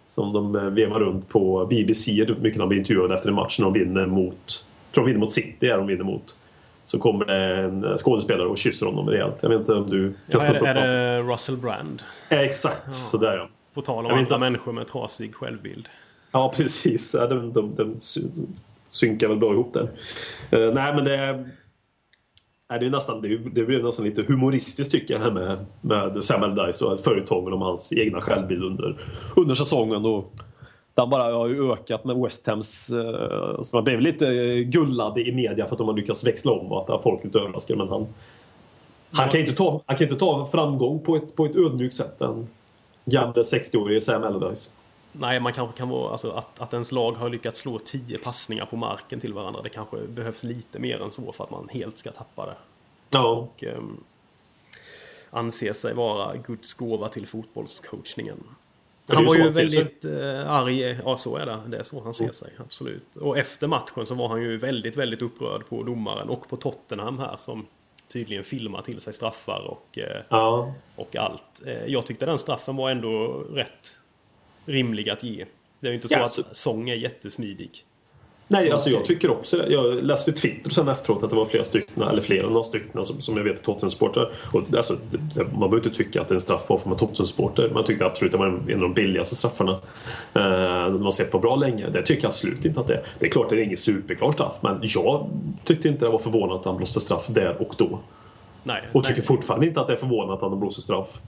Som de eh, vevar runt på BBC mycket när de blir intervjuade efter en match när de vinner mot, tror de vinner mot City, är de vinner mot. Så kommer det en skådespelare och kysser honom rejält. Jag vet inte om du kan Ja, är, är upp något. det Russell Brand? Eh, Exakt, sådär ja. På tal om andra inte. människor med trasig självbild. Ja, precis. Ja, de, de, de sy- synkar väl bra ihop där. Eh, nej, men det... Nej, det, är nästan, det, det blir nästan lite humoristiskt tycker jag det här med, med Sam Allardyce och företagen om hans egna självbild under, under säsongen. Och den bara har ju ökat med West Hams... Eh, så man blev lite eh, gullad gullade i media för att de har lyckats växla om och att folk är lite överraskade. Men han, han, kan inte ta, han kan inte ta framgång på ett, på ett ödmjukt sätt. Den gamle 60-årige Sam Allardyce. Nej, man kanske kan vara... Alltså, att, att ens lag har lyckats slå tio passningar på marken till varandra. Det kanske behövs lite mer än så för att man helt ska tappa det. Ja, Och um, anser sig vara Guds gåva till fotbollscoachningen. Han var ju väldigt uh, arg. Ja, så är det. Det är så han ser sig. Absolut. Och efter matchen så var han ju väldigt, väldigt upprörd på domaren och på Tottenham här som tydligen filmar till sig straffar och, eh, ja. och allt. Eh, jag tyckte den straffen var ändå rätt rimlig att ge. Det är ju inte så Ja, att så- Song är jättesmidig. Nej, alltså jag tycker också det. Jag läste Twitter sen efteråt att det var flera stycken, eller flera, några stycken som, som jag vet är Tottenham-supportrar. Alltså, man behöver inte tycka att det är en straff bara för att man är Tottenham-supporter. Man tyckte absolut att det var en, av de billigaste straffarna eh, man sett på bra länge. Det tycker jag absolut inte att det är. Det är klart det är ingen superklar straff, men jag tyckte inte det var förvånande att han blåste straff där och då. Nej, Och nej. tycker fortfarande inte att det är förvånande att han blåser straff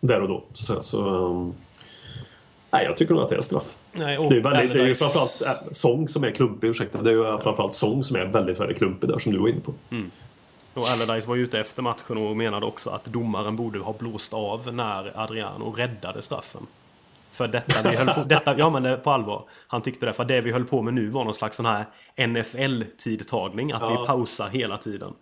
där och då. Så, så, um, nej, jag tycker nog att det är straff. nej och Det är, väldigt, det är ju framförallt äh, sång som är klumpig, ursäkta. Det är ju framförallt sång som är väldigt, väldigt klumpig där som du var inne på. Och Allardyce var ute efter matchen och menade också att domaren borde ha blåst av när Adriano räddade straffen. För detta vi höll på, *laughs* detta, ja men det, på allvar. Han tyckte det, för det vi höll på med nu var någon slags sån här NFL-tidtagning. Att Ja. vi pausar hela tiden.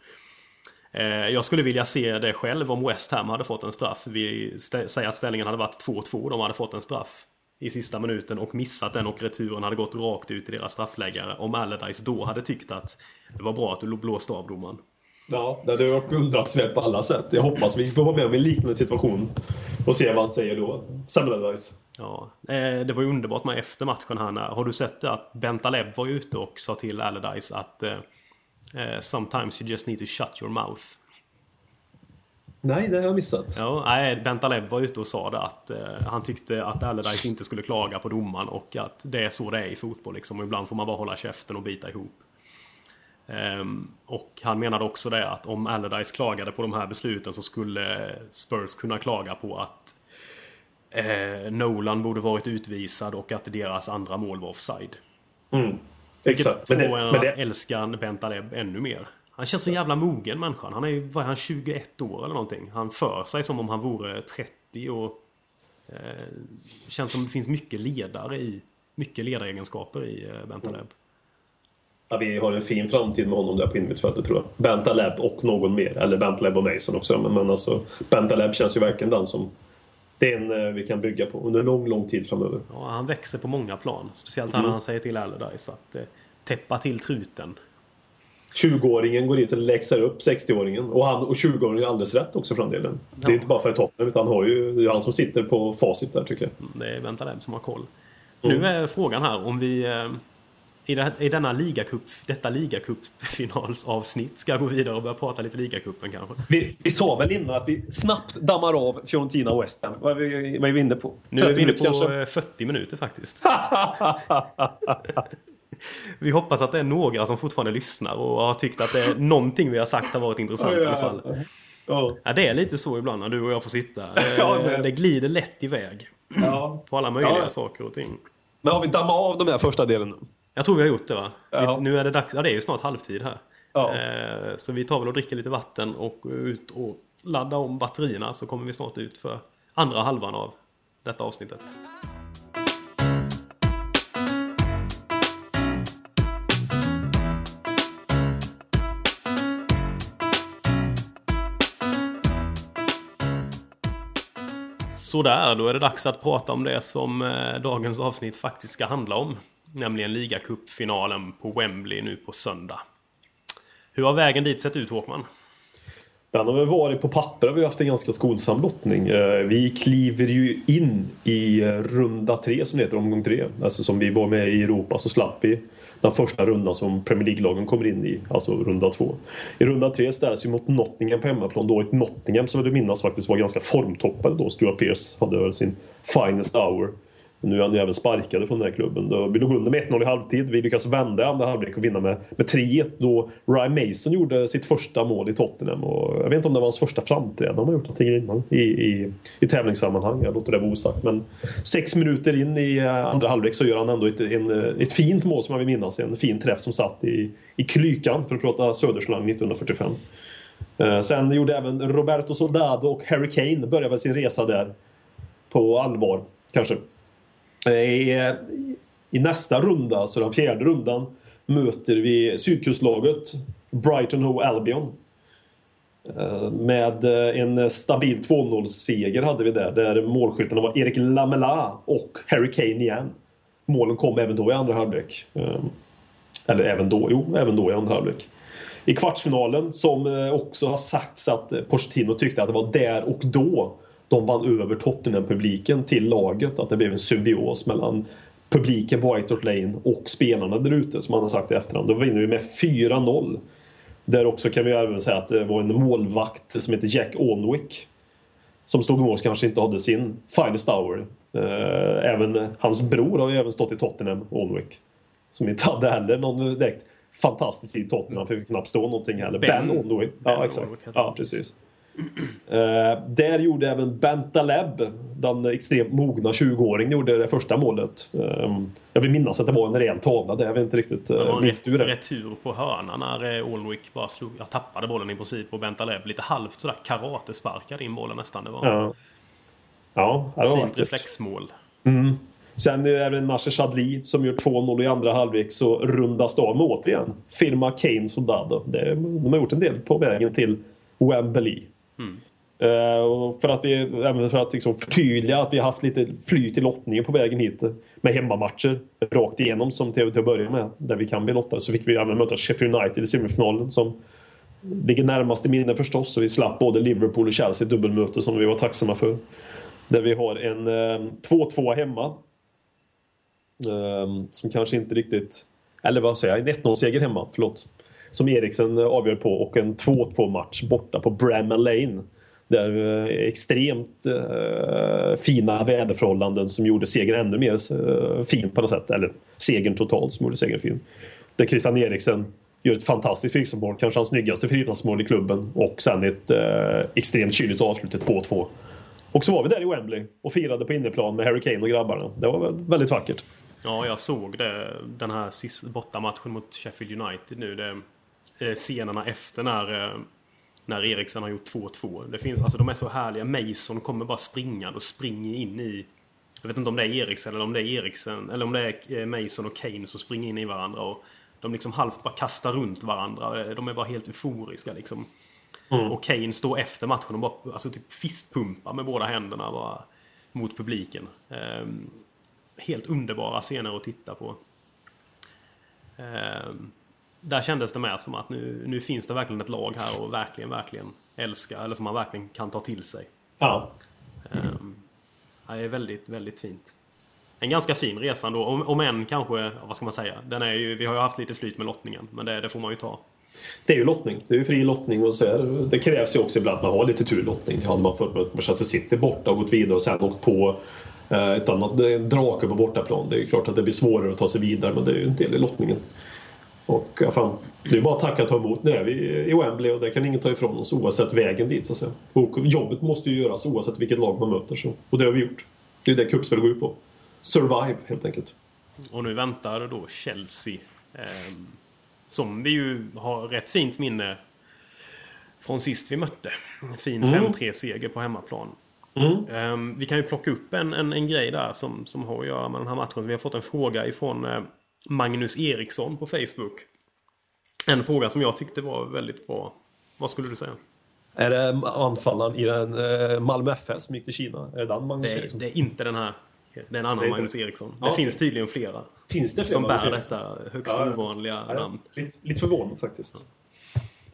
Eh, jag skulle vilja se det själv om West Ham hade fått en straff. Vi säger att ställningen hade varit 2-2. De hade fått en straff i sista minuten och missat den och returen hade gått rakt ut i deras straffläggare. Om Allardyce då hade tyckt att det var bra att du blåste av domaren. Ja, det hade varit beundransvärt på alla sätt. Jag hoppas vi får vara med om en liknande situation och se vad han säger då. Sam Allardyce. Ja, eh, det var ju underbart med efter matchen här. Har du sett det att Bentaleb var ute och sa till Allardyce att eh, eh, Sometimes you just need to shut your mouth. Nej, det har jag missat. Ja, nej, Bentaleb var ute och sa det att eh, han tyckte att Allardyce inte skulle klaga på domaren och att det är så det är i fotboll liksom. Och ibland får man bara hålla käften och bita ihop. Ehm, och han menade också det att om Allardyce klagade på de här besluten så skulle Spurs kunna klaga på att eh, Nolan borde varit utvisad och att deras andra mål var offside. Mm. Vilket Exakt. Men det, en men det, älska Bentaleb ännu mer. Han känns så jävla mogen människan. Han är ju, vad är han, 21 år eller någonting. Han för sig som om han vore 30 och... Eh, känns som det finns mycket ledare i... Mycket ledaregenskaper i eh, Bentaleb. ja, vi har en fin framtid med honom där på innermittfältet tror jag. Bentaleb och någon mer. Eller Bentaleb och Mason också. Men, men alltså, Bentaleb känns ju verkligen den som det är en eh, vi kan bygga på under lång, lång tid framöver. Ja, han växer på många plan. Speciellt Mm. när han säger till Allardyce att eh, täppa till truten. 20-åringen går ut och läxar upp 60-åringen. Och, han, och 20-åringen har alldeles rätt också för den delen. Det är inte bara för Tottenham utan han har ju, det är han som sitter på facit där tycker jag. Det är Bentaleb som har koll. Mm. Nu är frågan här om vi eh, i, det, i denna ligacup, detta ligacupfinalsavsnitt ska gå vidare och börja prata lite ligacupen kanske. Vi, vi sa väl innan att vi snabbt dammar av Fiorentina och West Ham. Vad är vi, vad är vi inne på? Nu är vi inne 30 på eh, 40 minuter faktiskt. *laughs* vi hoppas att det är några som fortfarande lyssnar och har tyckt att det är någonting vi har sagt har varit intressant i alla fall. Ja. Ja, det är lite så ibland när du och jag får sitta. *laughs* Ja, Det, men- det glider lätt iväg Ja. på alla möjliga Ja. saker och ting. Men har vi dammat av de här första delen? Jag tror vi har gjort det va? Ja. Nu är det dags, ja det är ju snart halvtid här. Ja. Eh, Så vi tar väl och dricker lite vatten och ut och laddar om batterierna så kommer vi snart ut för andra halvan av detta avsnittet. Sådär, då är det dags att prata om det som eh, dagens avsnitt faktiskt ska handla om. Nämligen ligacupfinalen på Wembley nu på söndag. Hur har vägen dit sett ut Håkman? Den har väl varit på papper har vi haft en ganska skonsam lottning. Eh, vi kliver ju in i eh, runda tre som det heter, omgång tre. Alltså som vi var med i Europa så slapp vi den första rundan som Premier League-lagen kommer in i, alltså runda två. I runda tre ställs vi mot Nottingham på hemmaplan. Då ett Nottingham som jag vill minnas faktiskt var ganska formtoppade då. Stuart Pearce hade väl sin finest hour. Nu är han ju även sparkade från den här klubben. Då, vi låg under med 1-0 i halvtid. Vi lyckas vända i andra halvlek och vinna med, med 3-1 då Ryan Mason gjorde sitt första mål i Tottenham. Och jag vet inte om det var hans första framträdande. Han har gjort någonting innan i, i, i tävlingssammanhang. Jag låter det vara osagt. Men sex minuter in i eh, andra halvlek så gör han ändå ett, en, eh, ett fint mål som jag vill minnas. En fin träff som satt i, i klykan för att prata Söderslang 1945. Eh, sen gjorde även Roberto Soldado och Harry Kane började väl sin resa där. På allvar, kanske. Eh, I, eh, I nästa runda, alltså den fjärde rundan, möter vi sydkustlaget Brighton Hove Albion. Eh, med en stabil 2-0-seger hade vi där, där målskyttarna var Erik Lamela och Harry Kane igen. Målen kom även då i andra halvlek. Eller även då, jo, även då i andra halvlek. I kvartsfinalen, som också har sagts att Pochettino tyckte att det var där och då de vann över Tottenham-publiken till laget. Att det blev en symbios mellan publiken på White Hart Lane och spelarna där ute, som han har sagt i efterhand. Då vinner vi med 4-0. Där också kan vi även säga att det var en målvakt som heter Jack Onwick som stod i mål kanske inte hade sin finest hour. Eh, Även hans bror har ju även stått i Tottenham, Onwick. Som inte hade heller någon direkt fantastisk i Tottenham, för knappt stå någonting heller. Ben- Ben, Onwick. Ja, exakt. Ja, precis. Eh, där gjorde även Bentaleb, den extremt mogna 20-åringen, gjorde det första målet. Eh, jag vill minnas att det var en rejäl tavla där. Jag vet inte riktigt. Det var en det? retur på hörnan när eh, Alnwick bara slog, jag tappade bollen i princip och Bentaleb lite halvt sådär karatesparkade in bollen nästan. Det var Ja. Ja, det var fint reflexmål. Sen är det Nasser Chadli som gör 2-0 i andra halvlek så rundas det av med återigen firma Kane Soldado. Det, de har gjort en del på vägen till Wembley. Eh, och för att vi, även för att liksom förtydliga att vi har haft lite flyt i lottningen på vägen hit med hemmamatcher rakt igenom som till, till att börja med där vi kan bli lottade så fick vi även möta Sheffield United i semifinalen som ligger närmast i minne förstås så vi slapp både Liverpool och Chelsea i dubbelmöte som vi var tacksamma för. Där vi har en eh, 2-2 hemma eh, som kanske inte riktigt... Eller vad säger jag? En 1-0-seger hemma, förlåt. Som Eriksen eh, avgör på och en 2-2 match borta på Bramall Lane. Där eh, extremt eh, fina väderförhållanden som gjorde segern ännu mer eh, fin på något sätt. Eller segern totalt som gjorde segern fin. Där Christian Eriksen gör ett fantastiskt frisparksmål, kanske hans snyggaste frisparksmål i klubben. Och sen ett eh, extremt kyligt avslut, ett 2-2. Och så var vi där i Wembley och firade på inneplan med Harry Kane och grabbarna. Det var väldigt vackert. Ja, jag såg det, den här sista bortamatchen mot Sheffield United nu. Det, scenerna efter när, eh, när Eriksen har gjort 2-2. Det finns, alltså de är så härliga. Mason kommer bara springande och springer in i... Jag vet inte om det är Eriksen eller om det är Eriksen eller om det är eh, Mason och Kane som springer in i varandra. Och de liksom halvt bara kastar runt varandra. De är bara helt euforiska liksom. Och Kane står efter matchen och bara alltså, typ fistpumpar med båda händerna bara, mot publiken. Ehm, helt underbara scener att titta på. Ehm, där kändes det med som att nu, nu finns det verkligen ett lag här och verkligen, verkligen älska eller som man verkligen kan ta till sig. Ja. Um, det är väldigt, väldigt fint. En ganska fin resa ändå, om, om än kanske, vad ska man säga, den är ju, vi har ju haft lite flyt med lottningen, men det, det får man ju ta. Det är ju lottning. Det är ju fri lottning och så är det, krävs ju också ibland att man har lite tur lottning. Hade man med Manchester City borta och gått vidare och sen åkt på eh, ett annat en drake på bortaplan. Det är ju klart att det blir svårare att ta sig vidare men det är ju en del i lottningen. Och ja, fan, det är bara att tacka och ta emot. Nu är vi i Wembley och det kan ingen ta ifrån oss oavsett vägen dit så att säga. Och jobbet måste ju göras oavsett vilket lag man möter. Så. Och det har vi gjort. Det är det cupspel går ut på. Survive helt enkelt. Och nu väntar då Chelsea. Eh, som vi ju har rätt fint minne från sist vi mötte. Fin Mm. 5-3-seger på hemmaplan. Mm. Ehm, vi kan ju plocka upp en, en, en grej där som, som har att göra med den här matchen. Vi har fått en fråga ifrån eh, Magnus Eriksson på Facebook. En fråga som jag tyckte var väldigt bra. Vad skulle du säga? Är det anfallaren i den eh, Malmö FF som gick till Kina? Är det den Magnus Det är, Eriksson? det är inte den här. Det är en annan är- Magnus Eriksson. Det Ja. finns tydligen flera. Finns det fler Som bär detta högst ja. ovanliga Ja, namn. Lite, lite förvånad faktiskt.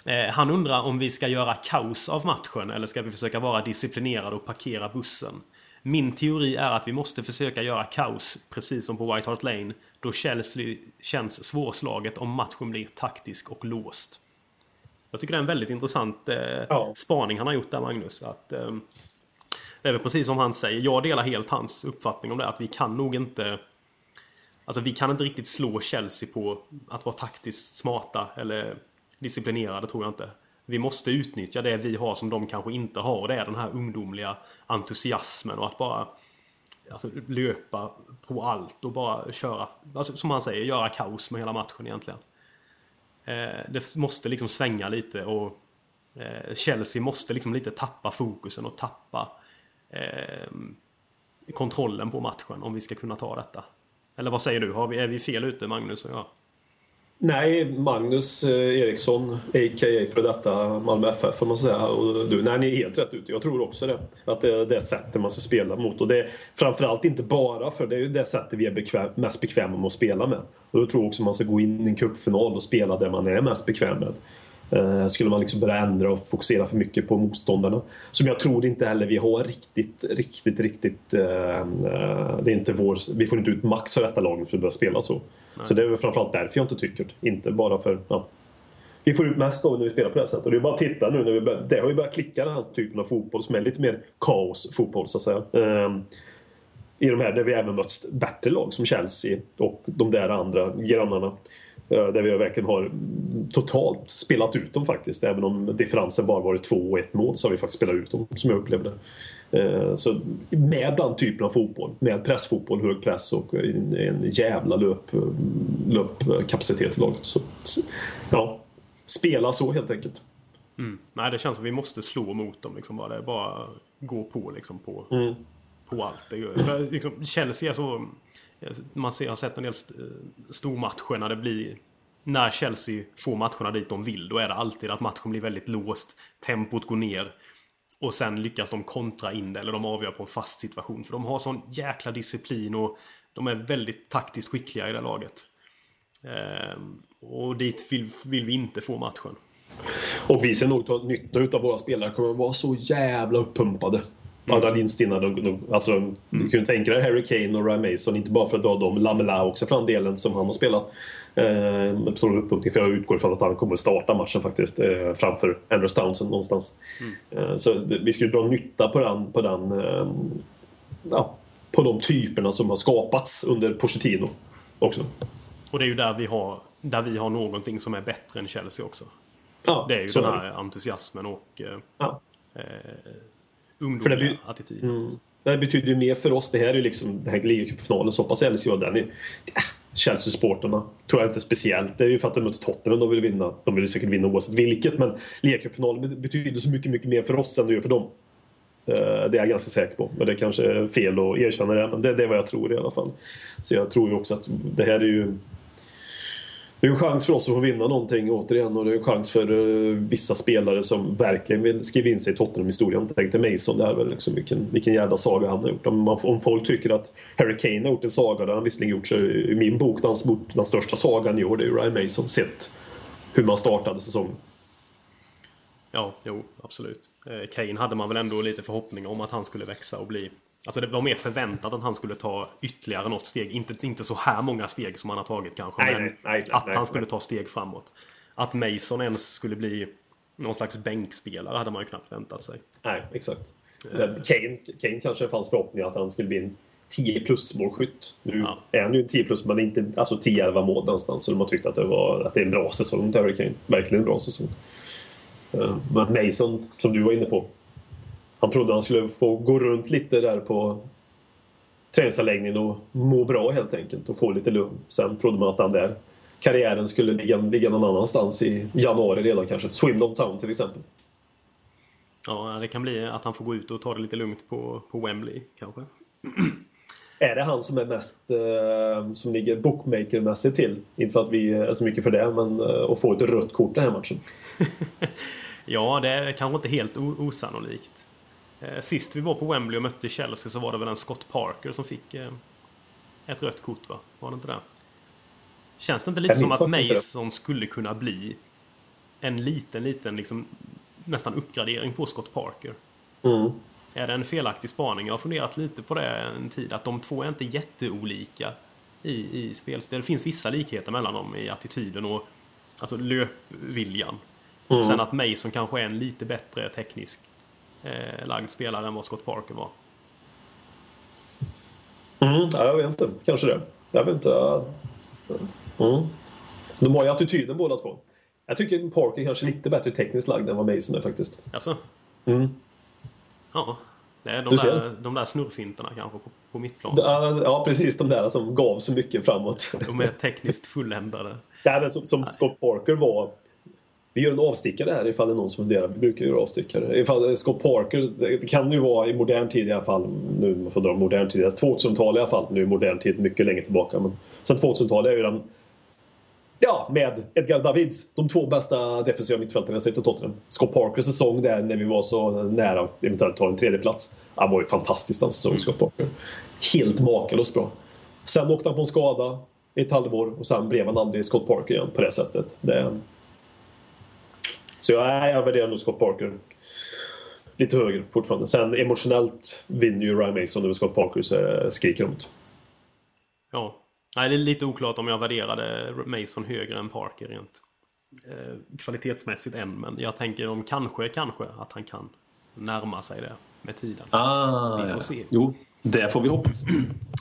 Eh, han undrar om vi ska göra kaos av matchen eller ska vi försöka vara disciplinerade och parkera bussen? Min teori är att vi måste försöka göra kaos, precis som på White Hart Lane, då Chelsea känns svårslaget om matchen blir taktisk och låst. Jag tycker det är en väldigt intressant eh, Ja. spaning han har gjort där, Magnus. Att, eh, det är väl precis som han säger. Jag delar helt hans uppfattning om det, att vi kan nog inte Alltså vi kan inte riktigt slå Chelsea på att vara taktiskt smarta eller disciplinerade tror jag inte. Vi måste utnyttja det vi har som de kanske inte har och det är den här ungdomliga entusiasmen och att bara alltså, löpa på allt och bara köra, alltså, som han säger, göra kaos med hela matchen egentligen. Eh, det måste liksom svänga lite och eh, Chelsea måste liksom lite tappa fokusen och tappa eh, kontrollen på matchen om vi ska kunna ta detta. Eller vad säger du? Har vi, är vi fel ute, Magnus och jag? Nej, Magnus eh, Eriksson, a.k.a. för detta Malmö FF får man säga. Och du, nej, ni är helt rätt ute. Jag tror också det. Att det är det sättet man ska spela mot. Och det är framförallt inte bara för det är ju det sättet vi är bekväm, mest bekväma med att spela med. Och då tror jag också man ska gå in i en cupfinal och spela det man är mest bekväm med. Eh, skulle man liksom börja ändra och fokusera för mycket på motståndarna. Som jag tror inte heller vi har riktigt, riktigt, riktigt... Eh, eh, det är inte vår, vi får inte ut max av detta laget för att börja spela så. Så det är väl framförallt därför jag inte tycker det. Inte bara för... Ja. Vi får ut mest av när vi spelar på det här sättet. Och det är bara att titta nu när vi börjar, Det har ju börjat klicka den här typen av fotboll som är lite mer kaos-fotboll så att säga. Ehm, I de här där vi även mött bättre lag som Chelsea och de där andra grannarna. Eh, Där vi verkligen har totalt spelat ut dem faktiskt. Även om differensen bara varit två och ett mål så har vi faktiskt spelat ut dem som jag upplevde. Eh, Så med den typen av fotboll, med pressfotboll, hög press och en, jävla löp, löpkapacitet i laget. Så, ja, spela så helt enkelt. Mm. Nej, det känns som vi måste slå mot dem. Liksom bara. Bara gå på liksom på, Mm. på allt. För, liksom, Chelsea är så... Man ser, har sett en del eh, stormatcher när det blir... När Chelsea får matcherna dit de vill, då är det alltid att matchen blir väldigt låst. Tempot går ner. Och sen lyckas de kontra in det, eller de avgör på en fast situation. För de har sån jäkla disciplin och de är väldigt taktiskt skickliga i det laget. Ehm, och dit vill, vill vi inte få matchen. Och vi ser nog ta nytta utav våra spelare. kommer att vara så jävla uppumpade. Alla linstinna. De, de, alltså, Du kan ju tänka dig Harry Kane och Ryan Mason. Inte bara för att dra dem. Lamela också för den delen som han har spelat. Eh, stor. För jag utgår ifrån att han kommer att starta matchen faktiskt. Eh, framför Andrews Townsend någonstans. Eh, så vi ska ju dra nytta på den. På den eh, ja, på de typerna som har skapats under Pochettino också. Och det är ju där vi har, där vi har någonting som är bättre än Chelsea också. Ja, Det är ju den här entusiasmen och eh, Ja. Ungdomliga För det attityden. Mm. Det betyder ju mer för oss. Det här är ju liksom den här ligacupfinalen. Så pass älskar jag den. är- Äh, Chelsea-supporterna tror jag inte speciellt. Det är ju för att de möter Tottenham de vill vinna. De vill säkert vinna oavsett vilket. Men ligacupfinalen betyder så mycket, mycket mer för oss än det gör för dem. Eh, Det är jag ganska säker på. Men det kanske är fel att erkänna det. Men det, det är vad jag tror i alla fall. Så jag tror ju också att det här är ju... Det är ju en chans för oss att få vinna någonting återigen och det är en chans för uh, vissa spelare som verkligen vill skriva in sig i Tottenham-historien. Tänk dig Mason där, väl liksom, vilken, vilken jävla saga han har gjort. Om, man, om folk tycker att Harry Kane har gjort en saga, det har han visserligen gjort så i min bok, den, den största sagan i år, det är ju Ryan Mason sett hur man startade säsongen. Ja, jo, absolut. Eh, Kane hade man väl ändå lite förhoppning om att han skulle växa och bli... Alltså det var mer förväntat att han skulle ta ytterligare något steg. Inte, inte så här många steg som han har tagit kanske. Nej, men nej, nej, att han skulle ta steg framåt. Att Mason ens skulle bli någon slags bänkspelare hade man ju knappt väntat sig. Nej, exakt. Men Kane, Kane kanske fanns förhoppning att han skulle bli en 10 plus målskytt. Nu Ja. är han ju en 10 plus men inte alltså 10-11 mål någonstans. Så de har tyckt att det, var, att det är en bra säsong till Harry Kane. Verkligen en bra säsong. Eh, Men Mason, som du var inne på. Han trodde han skulle få gå runt lite där på träningsanläggningen och må bra helt enkelt och få lite lugn. Sen trodde man att den där karriären skulle ligga, ligga någon annanstans i januari redan kanske. Swindon Town till exempel. Ja, det kan bli att han får gå ut och ta det lite lugnt på, på Wembley kanske. *clears throat* Är det han som är mest eh, som ligger bookmakermässigt till? Inte för att vi är så mycket för det, men eh, att få ett rött kort den här matchen. *laughs* Ja, det är kanske inte helt osannolikt. Eh, Sist vi var på Wembley och mötte Chelsea så var det väl en Scott Parker som fick eh, ett rött kort va? Var det inte det? Känns det inte lite som att. Mason skulle kunna bli en liten, liten liksom nästan uppgradering på Scott Parker? Mm. Är det en felaktig spaning? Jag har funderat lite på det en tid. Att de två är inte jätteolika i, i spelstil. Det finns vissa likheter mellan dem i attityden och alltså löpviljan. Mm. Sen att Mason kanske är en lite bättre teknisk eh, lagd spelare än vad Scott Parker var. Mm, ja, jag vet inte. Kanske det. Jag vet inte. ja. Mm. De har ju attityden båda två. Jag tycker Parker kanske är lite bättre tekniskt lagd än vad Mason är faktiskt. Alltså, Mm. ja. Det är de, där, de där snurrfinterna kanske på, på mittplan. Ja, ja, precis. De där som gav så mycket framåt. De är tekniskt fulländade. Nej, men som, som Scott Parker var... Vi gör en avstickare här ifall det är någon som funderar. Vi brukar göra avstickare. Ifall Scott Parker, det kan ju vara i modern tid i alla fall. Nu man får dra modern tid. Alltså 2000-tal i alla fall. Nu är modern tid mycket längre tillbaka. Men sen 2000-talet är ju den... Ja, med Edgar Davids. De två bästa defensiva mittfältarna jag sett i Tottenham. Scott Parkers säsong där när vi var så nära att eventuellt ta en tredje plats. Han var ju fantastisk den säsongen, Scott Parker. Helt makalöst bra. Sen åkte han på en skada i ett halvår och sen blev han aldrig Scott Parker igen på det sättet. Det... Så jag, jag värderar nog Scott Parker lite högre fortfarande. Sen emotionellt vinner ju Ryan Mason över Scott Parker skriker om det. Ja. Nej, det är lite oklart om jag värderade Mason högre än Parker rent eh, kvalitetsmässigt än. Men jag tänker om kanske, kanske att han kan närma sig det med tiden. Ah, Vi får se. Jo, det får vi hoppas.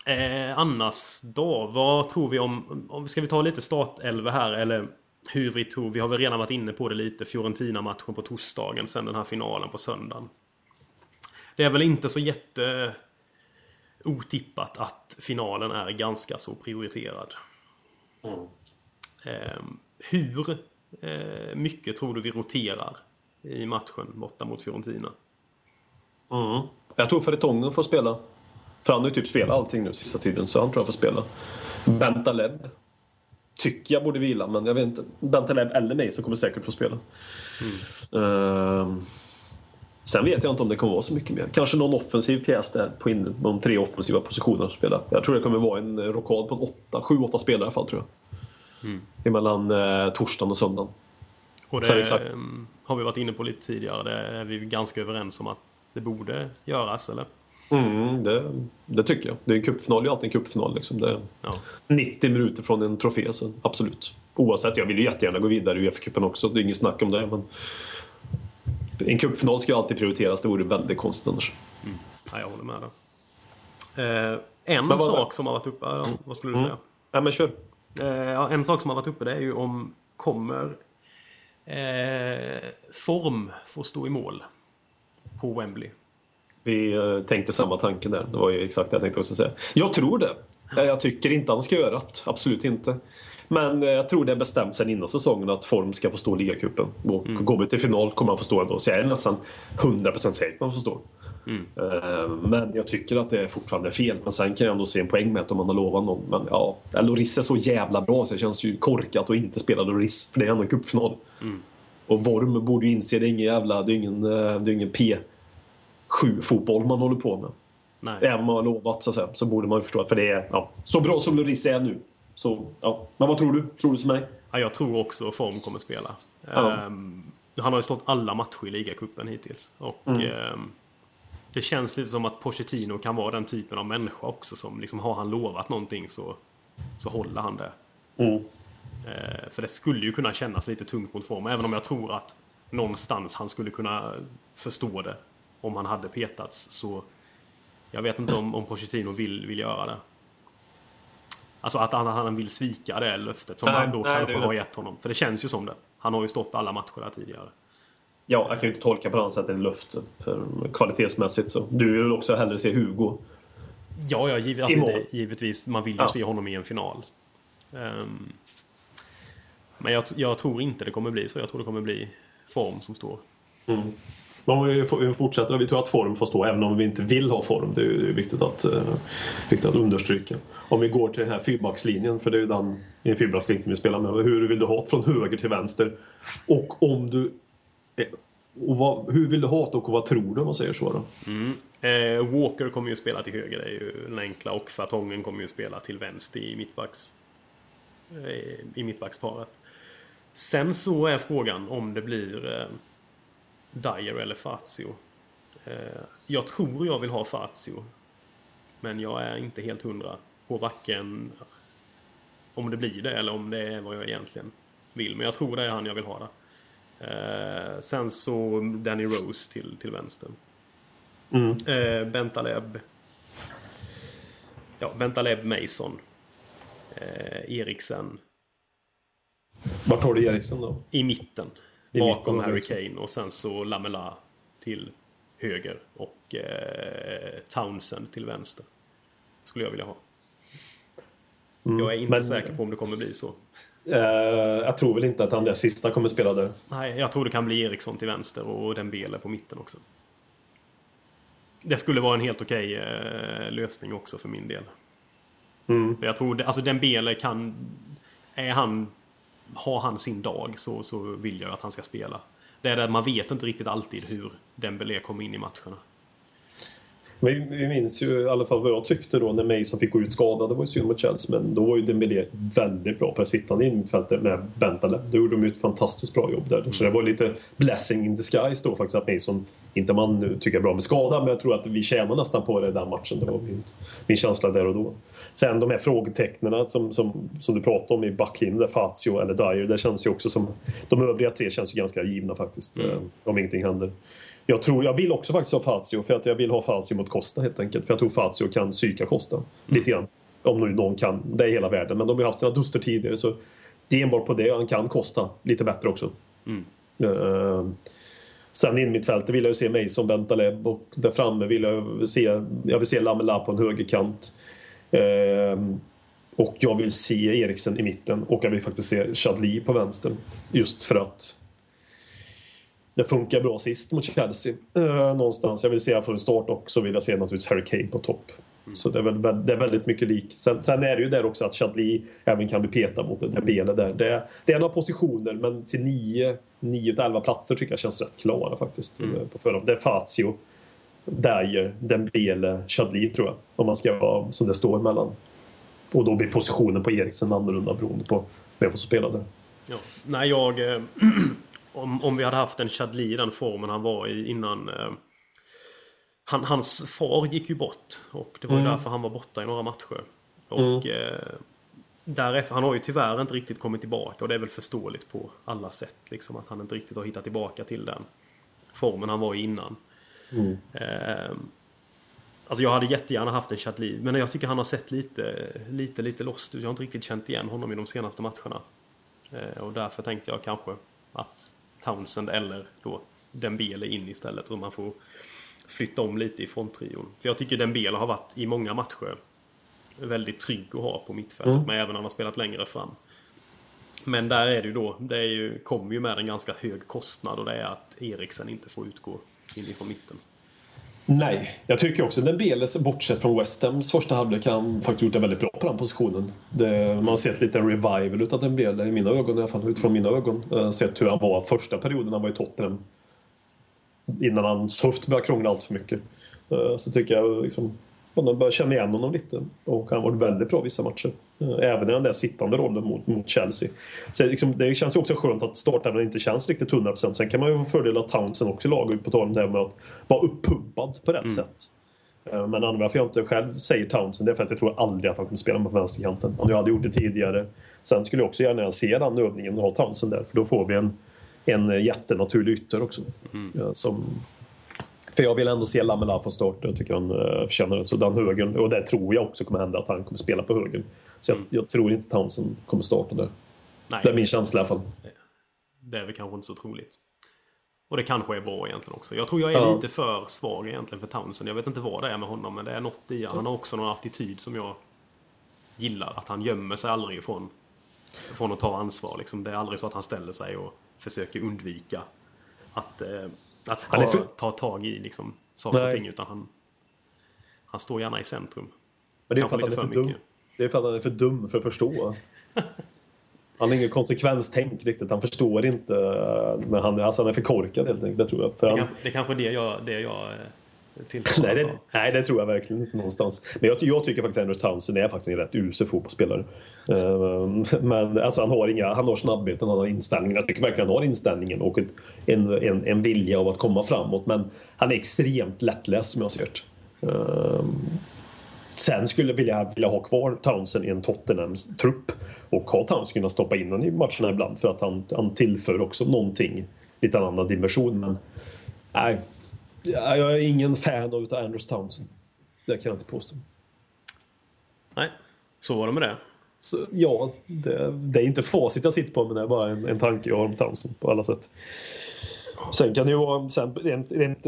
Eh, annars då, vad tror vi om, om... Ska vi ta lite startelva här eller hur vi tror? Vi har väl redan varit inne på det lite. Fiorentina-matchen på torsdagen, sen den här finalen på söndagen. Det är väl inte så jätte otippat att finalen är ganska så prioriterad. Eh, hur eh, mycket tror du vi roterar i matchen borta mot Fiorentina? Mm. Jag tror Fertongen får spela. För han har ju typ spelat allting nu sista tiden, så han tror jag får spela. Bentaleb tycker jag borde vila, men jag vet inte. Bentaleb eller mig som kommer säkert få spela. Ehm, sen vet jag inte om det kommer vara så mycket mer. Kanske någon offensiv pjäs där på in, de tre offensiva positionerna som spelar. Jag tror det kommer vara en rockad på en åtta, sju, åtta spelare i alla fall tror jag. Emellan eh, torsdagen och söndagen. Och Så det exakt. mm, har vi varit inne på lite tidigare. Det är vi ganska överens om att det borde göras, eller? Mm, det, det tycker jag. Det är en cupfinal, det är alltid en cupfinal. Liksom. Det Ja. 90 minuter från en trofé, så absolut. Oavsett, jag vill ju jättegärna gå vidare i Uefa-cupen också. Det är inget snack om det. Men en cupfinal ska ju alltid prioriteras. Det vore väldigt konstigt annars. Ja, jag håller med där. Eh, en vad- sak som har varit uppe... Ja, vad skulle du säga? Nej, men kör. Eh, en sak som har varit uppe det är ju om kommer eh, form få stå i mål på Wembley. Vi eh, tänkte samma tanke där. Det var ju exakt det jag tänkte också säga. Jag tror det. Eh, Jag tycker inte han ska göra det. Absolut inte. Men eh, jag tror det är bestämt sedan innan säsongen att Form ska få stå i ligacupen. Och Går vi till final kommer han få stå ändå. Så jag är nästan 100% säker på att han får stå. Eh, Men jag tycker att det är fortfarande fel. Men sen kan jag ändå se en poäng med att om man har lovat någon. Men ja, Loris är så jävla bra så det känns ju korkat att inte spela Loris. För det är ändå en cupfinal. Och Worm borde ju inse det är ingen jävla... Det är ingen, det är ingen P7-fotboll man håller på med. Nej. Även om man har lovat så, att säga, så borde man förstå för det är ja, så bra som Loris är nu. Så, ja. Men vad tror du? Tror du som mig? Ja, jag tror också Form kommer spela. Ja. Ehm, han har ju stått alla matcher i ligacupen hittills. Och Mm. ehm, det känns lite som att Pochettino kan vara den typen av människa också. Som liksom, har han lovat någonting så, så håller han det. Mm. Eh, för det skulle ju kunna kännas lite tungt mot form. Även om jag tror att någonstans han skulle kunna förstå det. Om han hade petats. Så jag vet inte om, om Pochettino vill, vill göra det. Alltså att han, han vill svika det löftet som Nej, han då nej, kanske har gett honom. För det känns ju som det. Han har ju stått alla matcher där tidigare. Ja, jag kan ju inte tolka på annat sätt än luft för kvalitetsmässigt. Så. Du vill också hellre se Hugo? Ja, ja giv, alltså, det, givetvis. Man vill ju Ja. se honom i en final. Ehm, men jag, jag tror inte det kommer bli så. Jag tror det kommer bli form som står. Men om vi fortsätter, vi tror att form får stå även om vi inte vill ha form. Det är ju viktigt att, eh, viktigt att understryka. Om vi går till den här fyrbackslinjen, för det är ju den i en vi spelar med. Hur vill du ha det från höger till vänster? Och om du... Eh, och vad, hur vill du ha det och vad tror du om man säger så då? Mm. Eh, Walker kommer ju spela till höger, det är ju den enkla. Och Fatongen kommer ju spela till vänster i mittbacks... Eh, I mittbacksparet. Sen så är frågan om det blir eh, Dyer eller Fazio. Eh, jag tror jag vill ha Fazio. Men jag är inte helt hundra på varken om det blir det eller om det är vad jag egentligen vill. Men jag tror det är han jag vill ha där. Eh, sen så Danny Rose till, till vänster. Eh, Bentaleb. Ja, Bentaleb Mason. Eh, Eriksen. Vart har du Eriksson då? I mitten. Bakom Harry. Kane och sen så Lamela till höger. Och eh, Townsend till vänster. Skulle jag vilja ha. Jag är inte Mm. men- säker på om det kommer bli så. Eh, jag tror väl inte att han där sista kommer spela där. Nej, jag tror det kan bli Eriksson till vänster och Dembele på mitten också. Det skulle vara en helt okej eh, lösning också för min del. Mm. Jag tror, det- alltså Dembele kan... Är han... Har han sin dag så, så vill jag att han ska spela. Det är att man vet inte riktigt alltid hur Dembele kommer in i matcherna. Vi, vi minns ju i alla fall vad jag tyckte då när Mason fick gå ut skadad. Det var ju synd mot Chelsea men då var ju Dembélé väldigt bra på att sitta in i mittfältet med Bentaleb. Då gjorde de ju ett fantastiskt bra jobb där. Så det var lite blessing in disguise då faktiskt att Mason, inte man nu tycker är bra med skada, men jag tror att vi tjänar nästan på det den matchen. Det var min, min känsla där och då. Sen de här frågetecknen som, som, som du pratade om i backlinjen, där Fazio eller Dyer, det känns ju också som... De övriga tre känns ju ganska givna faktiskt, eh, om ingenting händer. Jag, tror, jag vill också faktiskt ha Fazio för att jag vill ha Fazio mot Costa helt enkelt. För jag tror Fazio kan psyka Costa lite grann. Om nu någon kan. Det är hela världen. Men de har haft sina duster tidigare så det är enbart på det. Han kan Costa lite bättre också. Eh, sen in fält vill jag ju se Mason, Bentaleb och där framme vill jag se, jag vill se Lamela på en högerkant. Eh, och jag vill se Eriksen i mitten och jag vill faktiskt se Chadli på vänster. Just för att det funkar bra sist mot Chelsea. Eh, någonstans. Jag vill se från start och så vill jag se naturligtvis Harry Kane på topp. Så det är, väl, det är väldigt mycket likt. Sen, sen är det ju där också att Chadli även kan bli petad mot det där benet där. Det, är- det är några positioner men till 9, 9 till 11 platser tycker jag känns rätt klara faktiskt. eh, På förhand. Det är Fazio, Dyer, Dembele, Chadli tror jag. Om man ska vara som det står mellan. Och då blir positionen på Eriksen annorlunda beroende på vem som spelar där. Ja. Nej, jag... Eh, *clears throat* om, om vi hade haft en Chadli i den formen han var i innan... Han, hans far gick ju bort. Och det var ju därför han var borta i några matcher. Och eh, därefter, han har ju tyvärr inte riktigt kommit tillbaka. Och det är väl förståeligt på alla sätt. Liksom, att han inte riktigt har hittat tillbaka till den formen han var i innan. Eh, Alltså jag hade jättegärna haft en Chadli, men jag tycker han har sett lite, lite, lite lost ut. Jag har inte riktigt känt igen honom i de senaste matcherna. Eh, och därför tänkte jag kanske att Townsend eller då Dembele in istället. Och man får flytta om lite i fronttrion. För jag tycker Dembele har varit i många matcher väldigt trygg att ha på mittfältet. Men även när han har spelat längre fram. Men där är det ju då, det är ju, kommer ju med en ganska hög kostnad och det är att Eriksen inte får utgå inifrån mitten. Nej, jag tycker också Dembele, bortsett från West Hams första halvlek, han faktiskt gjort det väldigt bra på den positionen. Det, man har sett lite en revival utav Dembele i mina ögon i alla fall, utifrån mina ögon. Har sett hur han var första perioden han var i Tottenham. Innan hans höft började krångla allt för mycket. Eh, Så tycker jag liksom, Man börjar känna igen honom lite. Och han har varit väldigt bra vissa matcher. Eh, Även i den där sittande rollen mot, mot Chelsea. Så liksom, det känns ju också skönt att starten inte känns riktigt 100%. Sen kan man ju få fördel av Townsend också i laget på tal om det här med att vara uppumpad på rätt sätt. Eh, Men anledningen varför jag inte själv säger Townsend det är för att jag tror aldrig att han kommer spela på vänsterkanten. Om jag hade gjort det tidigare. Sen skulle jag också gärna se den övningen och ha Townsend där. För då får vi en, en jättenaturlig ytter också. Ja, Som, för jag vill ändå se Lamela få starta. Jag tycker han uh, förtjänar det. Så den högen, och det tror jag också kommer hända att han kommer spela på högen. Så jag, jag tror inte Townsend kommer starta där. Nej, Det är min känsla i alla fall. det är väl kanske inte så troligt. Och det kanske är bra egentligen också. Jag tror jag är Ja. lite för svag egentligen för Townsend. Jag vet inte vad det är med honom men det är något i Han har också någon attityd som jag gillar. Att han gömmer sig aldrig ifrån från att ta ansvar. Liksom. Det är aldrig så att han ställer sig och försöker undvika att, eh, att ta, för- ta tag i liksom, saker och Nej. ting. Utan han, han står gärna i centrum. Men det är för att han är för, dum. mycket. Det är för att han är för dum för att förstå. *laughs* Han har ingen konsekvenstänk riktigt. Han förstår inte. eh, Men han, alltså han är för korkad helt enkelt. Det tror jag. För Det, han, kan, det kanske är det jag, det jag tilltalas nej, det, nej, det tror jag verkligen inte någonstans. Men jag, jag tycker faktiskt Andrew Townsend är faktiskt en rätt usel fotbollsspelare. Eh, Men alltså, han har inga, han har snabbheten, han har inställningen. Jag tycker verkligen han har inställningen och ett, en, en, en vilja av att komma framåt. Men han är extremt lättläst som jag ser det. Eh, Sen skulle jag vilja, vilja ha kvar Townsend i en Tottenhams trupp och ha Townsend kunna stoppa in honom i matcherna ibland för att han, han tillför också någonting, lite annan dimension. Men nej, jag är ingen fan av Andrews Townsend. Det kan jag inte påstå. Nej, så var det med det. Så, ja, det, det är inte facit jag sitter på men det är bara en, en tanke jag har om Townsend på alla sätt. Sen kan det ju vara sen rent, rent,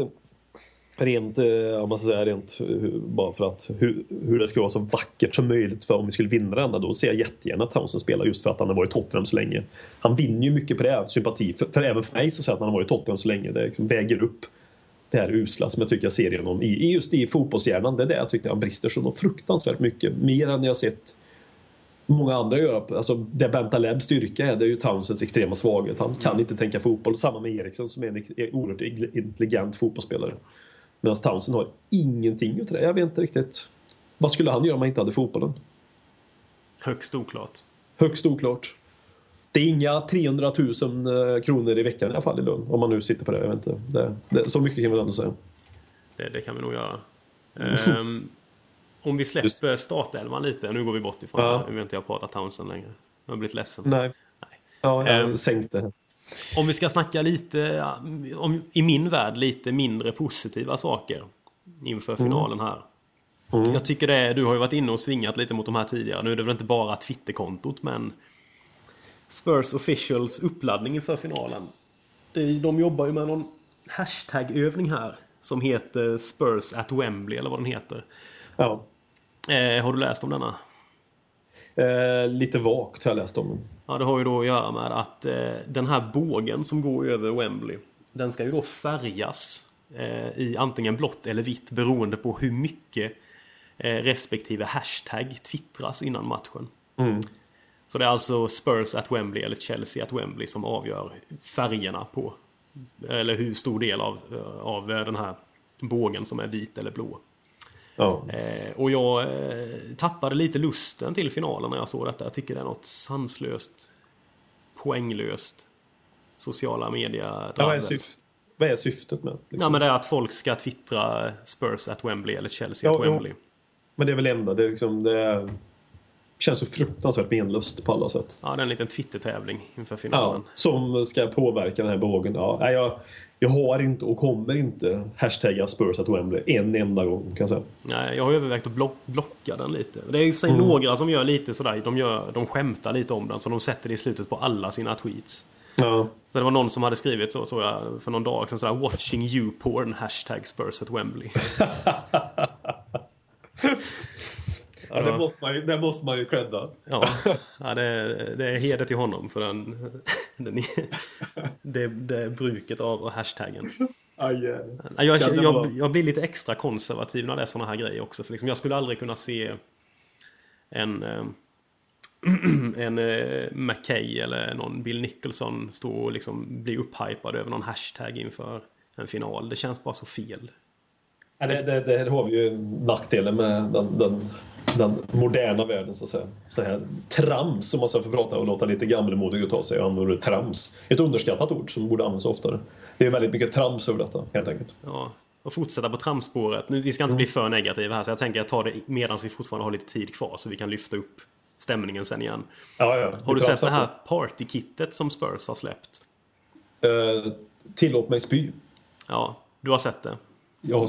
rent, eh, om man ska säga rent, eh, bara för att hur, hur det ska vara så vackert som möjligt för om vi skulle vinna denna då ser jag jättegärna att Townsend spelar just för att han har varit i Tottenham så länge. Han vinner ju mycket på det, sympati. För, för även för mig så säger att han har varit i Tottenham så länge. Det liksom väger upp det här usla som jag tycker jag ser genom i, i just i fotbollshjärnan. Det är det jag tycker han brister så fruktansvärt mycket. Mer än jag sett många andra göra. Alltså, det Bentalebs styrka är, det är ju Townsends extrema svaghet. Han kan inte tänka fotboll. Samma med Eriksen som är en oerhört intelligent fotbollsspelare. Medan Townsend har ingenting utav det. Jag vet inte riktigt. Vad skulle han göra om han inte hade fotbollen? Högst oklart. Högst oklart. Det är inga 300 000 eh, kronor i veckan i alla fall i lön. Om man nu sitter på det. Jag vet inte. Det, det, så mycket kan vi ändå säga. Det, det kan vi nog göra. Ehm, om vi släpper startelvan lite. Nu går vi bort ifrån Ja. Nu vill inte jag prata Townsend längre. Jag har blivit ledsen. Nej. Ja, jag Ehm. sänkte. Om vi ska snacka lite, om, i min värld, lite mindre positiva saker inför finalen här. Jag tycker det är, du har ju varit inne och svingat lite mot de här tidigare. Nu är det väl inte bara Twitterkontot men Spurs officials uppladdning inför finalen. De jobbar ju med någon hashtag-övning här som heter Spurs at Wembley eller vad den heter. Ja. Eh, har du läst om denna? Eh, lite vagt har jag läst om. Ja, det har ju då att göra med att eh, den här bågen som går över Wembley, den ska ju då färgas eh, i antingen blått eller vitt beroende på hur mycket eh, respektive hashtag twittras innan matchen. Så det är alltså Spurs at Wembley eller Chelsea at Wembley som avgör färgerna på, eller hur stor del av, eh, av den här bågen som är vit eller blå. Ja. Eh, och jag eh, tappade lite lusten till finalen när jag såg detta. Jag tycker det är något sanslöst, poänglöst, sociala media Ja, vad, är syf- vad är syftet med liksom? Nej men det är att folk ska twittra Spurs at Wembley eller Chelsea Ja, at. Wembley. Men det är väl enda. Det, är liksom, det känns så fruktansvärt menlöst på alla sätt. Ja, det är en liten Twitter-tävling inför Ja, finalen. som ska påverka den här bågen. Ja, jag, jag har inte och kommer inte hashtagga Spurs at Wembley en enda gång kan jag säga. Nej, jag har övervägt att block blocka den lite. Det är ju för Mm. sig några som gör lite sådär, de, gör, de skämtar lite om den så de sätter det i slutet på alla sina tweets. Ja, Så det var någon som hade skrivit så, så jag, för någon dag sedan sådär Watching you porn hashtag Spurs at Wembley. *laughs* *laughs* ja, det, måste man ju, det måste man ju credda. Ja, ja det, är- det är heder till honom för den, *laughs* den det, det bruket av hashtaggen. Aj. Ja, Jag, jag, jag blir lite extra konservativ när det är sådana här grejer också. För liksom, jag skulle aldrig kunna se en, eh, *clears throat* en eh, McKay eller någon Bill Nicholson stå och liksom bli upphypad över någon hashtag inför en final. Det känns bara så fel. Ja, det, det, det har vi ju nackdelen med den, den, den moderna världen så att säga. Så här trams, om man ska få prata och låta lite gammalmodig ut av sig och använda trams. Ett underskattat ord som borde användas oftare. Det är väldigt mycket trams över detta, helt enkelt. Ja, och fortsätta på tramspåret. Nu, vi ska inte bli för negativa här så jag tänker att jag tar det medan vi fortfarande har lite tid kvar så vi kan lyfta upp stämningen sen igen. Ja, ja. Har du sett det här partykittet som Spurs har släppt? Eh, tillåt mig spy. Ja, du har sett det.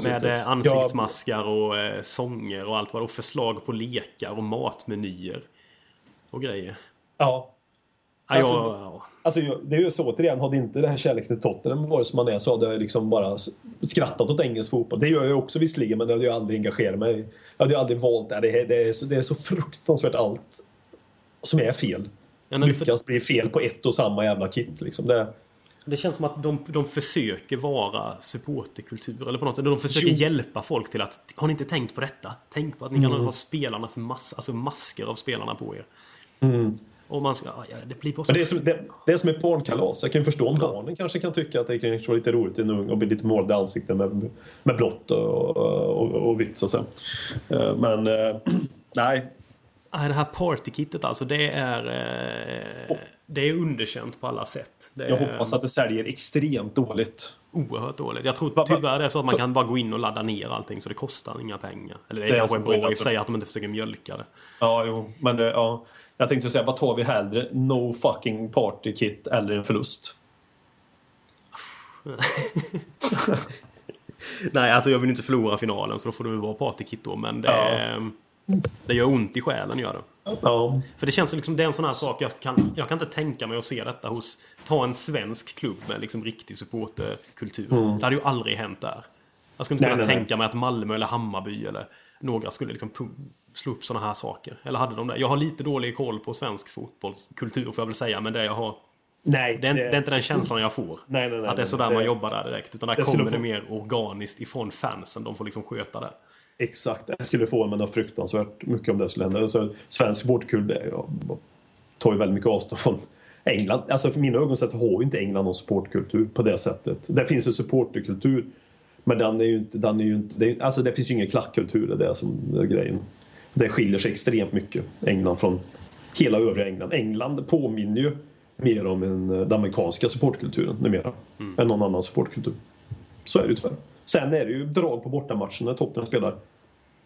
Med eh, ansiktsmaskar och eh, sånger och allt vad och förslag på lekar och matmenyer. Och grejer. Ja. Alltså, ja. Alltså, det är ju så återigen, hade inte det här kärleken till Tottenham varit som man är så hade jag liksom bara skrattat åt engelsk fotboll. Det gör jag också visserligen, men det hade jag aldrig engagerat mig i. Jag hade ju aldrig valt det. Det är, det är, så, det är så fruktansvärt allt som är fel. Ja, du för- Lyckas bli fel på ett och samma jävla kit. Liksom. Det, Det känns som att de, de försöker vara supporterkultur eller på något sätt. De försöker Jo. hjälpa folk till att Har ni inte tänkt på detta? Tänk på att ni kan Mm. ha spelarnas mass, alltså masker av spelarna på er. Och man ska, ja, det blir bara så... det, är som, det, det är som ett barnkalas. Jag kan förstå om barnen kanske kan tycka att det kan vara lite roligt i en ung och bli lite målad i ansiktet med, med blått och, och, och vitt. Så att säga. Eh, Men eh, *clears throat* nej, Nej, det här partykittet alltså, det är... Eh, det är underkänt på alla sätt. Det är jag hoppas att det säljer extremt dåligt. oerhört dåligt. Jag tror tyvärr det är så att man kan bara gå in och ladda ner allting så det kostar inga pengar. Eller det, Det är kanske är bra i och för sig att de inte försöker mjölka det. Ja, jo, men det, ja. Jag tänkte säga, vad tar vi hellre? No fucking party kit eller en förlust? *laughs* Nej, alltså jag vill inte förlora finalen så då får det väl vara partykit då. Men det, Ja. det gör ont i själen gör det. Ja, För det känns som liksom, det är en sån här sak jag kan, jag kan inte tänka mig att se detta hos Ta en svensk klubb med liksom riktig supporterkultur. Det hade ju aldrig hänt där. Jag skulle inte Mm. Nej, kunna nej, nej. tänka mig att Malmö eller Hammarby eller några skulle liksom slå upp såna här saker. Eller hade de det? Jag har lite dålig koll på svensk fotbollskultur får jag väl säga. Men det jag har nej. det är, det är inte den känslan jag får. Nej, nej, nej, att det är sådär man jobbar där direkt. Utan där kommer det mer organiskt ifrån fansen. De får liksom sköta det. Exakt. Jag skulle få mig något fruktansvärt mycket om det skulle hända. Så, svensk det- jag tar ju väldigt mycket avstånd från England. Alltså för mina ögon sett har ju inte England någon supportkultur på det sättet. Det finns en supporterkultur. Men den är ju inte... Den är ju inte det, alltså det finns ju ingen klackkultur. Det är det som är grejen. Det skiljer sig extremt mycket, England, från hela övriga England. England påminner ju mer om en, den amerikanska supportkulturen numera. Än någon annan supportkultur. Så är det ju tyvärr. Sen är det ju drag på bortamatchen när Tottenham spelar.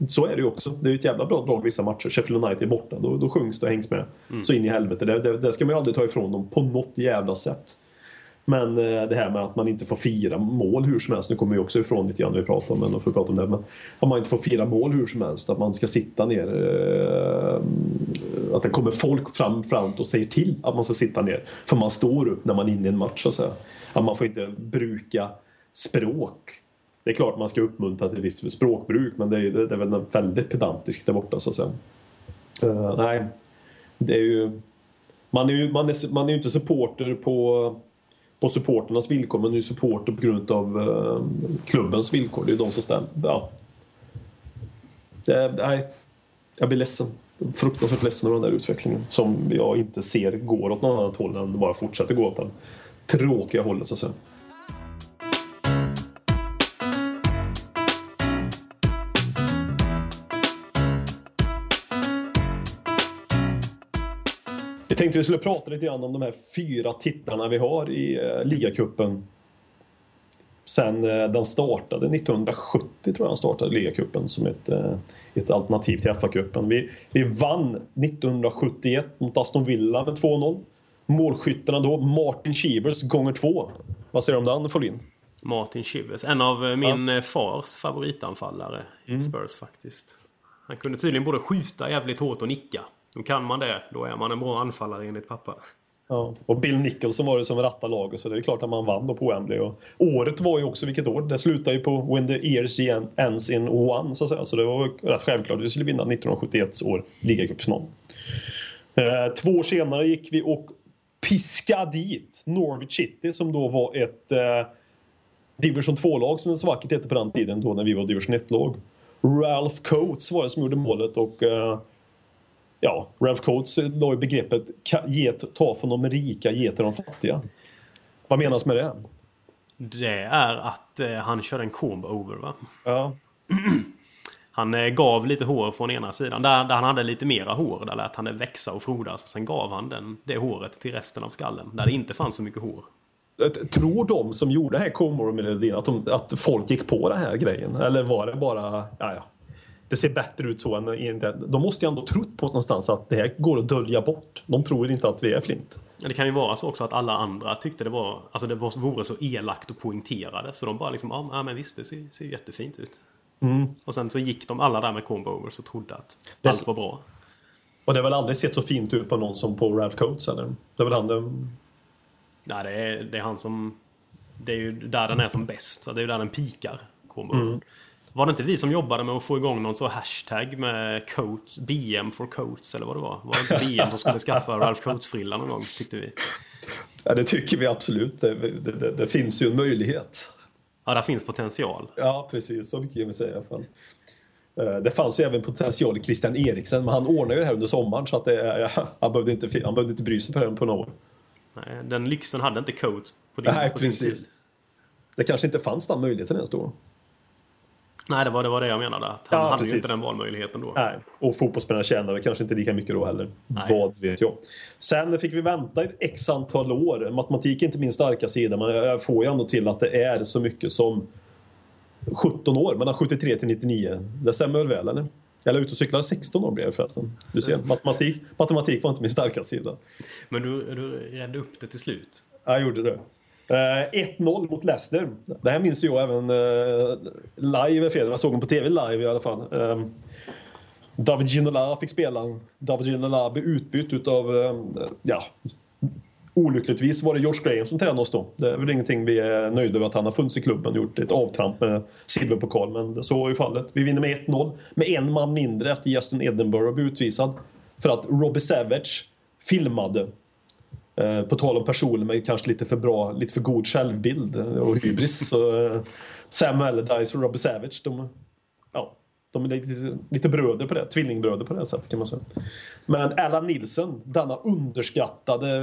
Så är det ju också. Det är ju ett jävla bra drag vissa matcher. Sheffield United är borta. Då, då sjungs det och hängs med. Så in i helvete. Det, det, det ska man ju aldrig ta ifrån dem på något jävla sätt. Men eh, det här med att man inte får fira mål hur som helst. Nu kommer vi också ifrån lite grann när vi pratar om, men får prata om det. Men om man inte får fira mål hur som helst. Att man ska sitta ner. Eh, att det kommer folk fram, fram och säger till att man ska sitta ner. För man står upp när man är inne i en match så att säga. Att man får inte bruka språk. Det är klart man ska uppmuntra till visst språkbruk men det är, det är väl väldigt pedantiskt där borta så att säga. Uh, nej, det är ju... Man är ju, man är, man är inte supporter på, på supporternas villkor men är ju supporter på grund av uh, klubbens villkor. Det är ju de som stämmer. Ja. Det, nej, jag blir ledsen. Fruktansvärt ledsen över den där utvecklingen som jag inte ser går åt något annat håll än bara fortsätter gå åt det tråkiga hållet så att säga. Tänkte vi skulle prata lite grann om de här fyra titlarna vi har i eh, ligacupen. Sen eh, den startade 1970 tror jag den startade ligacupen som ett, eh, ett alternativ till FA-cupen. Vi, vi vann 1971 mot Aston Villa med 2-0. Målskyttarna då Martin Chivers gånger två. Vad säger du om den Folin? Martin Chivers. En av min eh, fars favoritanfallare Mm. i Spurs faktiskt. Han kunde tydligen både skjuta jävligt hårt och nicka. Och kan man det, då är man en bra anfallare enligt pappa. Ja. Och Bill Nicholson var det som rattade laget så det är klart att man vann då på Wembley. Och året var ju också vilket år? Det slutade ju på When the Ears ends in one så att säga. Så det var rätt självklart att vi skulle vinna 1971 år ligacupfinal. Eh, två år senare gick vi och piskade dit Norwich City som då var ett eh, division 2-lag som det så vackert hette på den tiden då när vi var division 1-lag. Ralph Coates var det som gjorde målet och eh, ja, Ralph Coates la ju begreppet "Ka- get, ta från de rika, ge till de fattiga. Vad menas med det? Det är att eh, han körde en comb over va? Ja. *clears throat* Han eh, gav lite hår från ena sidan. Där, där han hade lite mera hår, där lät han det växa och frodas. Och sen gav han den, det håret till resten av skallen. Där det inte fanns så mycket hår. Tror de som gjorde den här Comore-melodin att, de, att folk gick på den här grejen? Eller var det bara, ja ja. Det ser bättre ut så än. De måste ju ändå trott på någonstans att det här går att dölja bort. De tror inte att vi är flint. Det kan ju vara så också att alla andra tyckte det var, alltså det var, vore så elakt och poängterade. Så de bara liksom, ja men visst det ser, ser jättefint ut. Och sen så gick de alla där med combo overs och trodde att Det- allt var bra. Och det har väl aldrig sett så fint ut på någon som på Ralph Coates eller? Det är väl han det... Nej, det är, det är han som... Det är ju där den är som bäst. Det är ju där den pikar. Combo. Var det inte vi som jobbade med att få igång någon så hashtag med coats, BM for coats eller vad det var? Var det inte BM som skulle skaffa Ralph Coates-frilla någon gång tyckte vi? Ja, det tycker vi absolut. Det, det, det, det finns ju en möjlighet. Ja, där finns potential. Ja, precis. Så mycket kan vi säga i alla fall. Eh, Det fanns ju även potential i Christian Eriksen, men han ordnade ju det här under sommaren så att det, han, behövde inte, han behövde inte bry sig på det på några år. Nej, den lyxen hade inte Coates på, din, Nej, på precis. tid. Det kanske inte fanns den möjligheten ens då. Nej, det var, det var det jag menade. Att han Ja, hade precis. ju inte den valmöjligheten då. Nej, och fotbollsspelare tjänade kanske inte lika mycket då heller. Nej. Vad vet jag. Sen fick vi vänta ett x antal år. Matematik är inte min starka sida, men jag får ju ändå till att det är så mycket som 17 år, mellan 73 till 99. Det stämmer väl väl, eller? Jag la ut och cyklade 16 år blev jag förresten. Du ser, matematik, matematik var inte min starka sida. Men du, du redde upp det till slut. Jag gjorde det. Eh, 1-0 mot Leicester. Det här minns jag även uh, live, fredags. jag såg den på TV live i alla fall. Uh, David Ginola fick spela. David Ginola blev utbytt utav, eh, ja, olyckligtvis var det George Graham som tränade oss då. Det är väl ingenting vi är nöjda med att han har funnits i klubben och gjort ett avtramp med silverpokal. Men så var ju fallet. Vi vinner med 1-0 med en man mindre efter Justin Edinburgh blev utvisad. För att Robbie Savage filmade på tal om personer med kanske lite för bra, lite för god självbild och hybris. så, eh, Sam Allardyce och Robbie Savage, de, ja, de är lite, lite bröder på det, tvillingbröder på det sättet kan man säga. Men Allan Nilsson, denna underskattade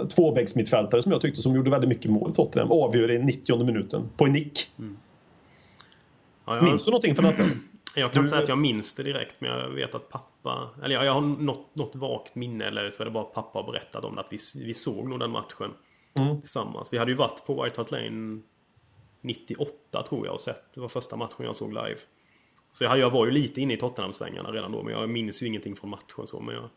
uh, tvåvägsmittfältare som jag tyckte som gjorde väldigt mycket mål i Tottenham, avgör i 90 minuten på en nick. Ja, jag, Minns du någonting från detta? Jag kan Du- inte säga att jag minns det direkt, men jag vet att pappa... Eller jag, jag har något, något vagt minne, eller så är det bara att pappa har berättat om det, att vi, vi såg nog den matchen Mm. tillsammans. Vi hade ju varit på White Hart Lane 98 tror jag och sett. Det var första matchen jag såg live. Så jag, jag var ju lite inne i Tottenham-svängarna redan då, men jag minns ju ingenting från matchen så. Men jag,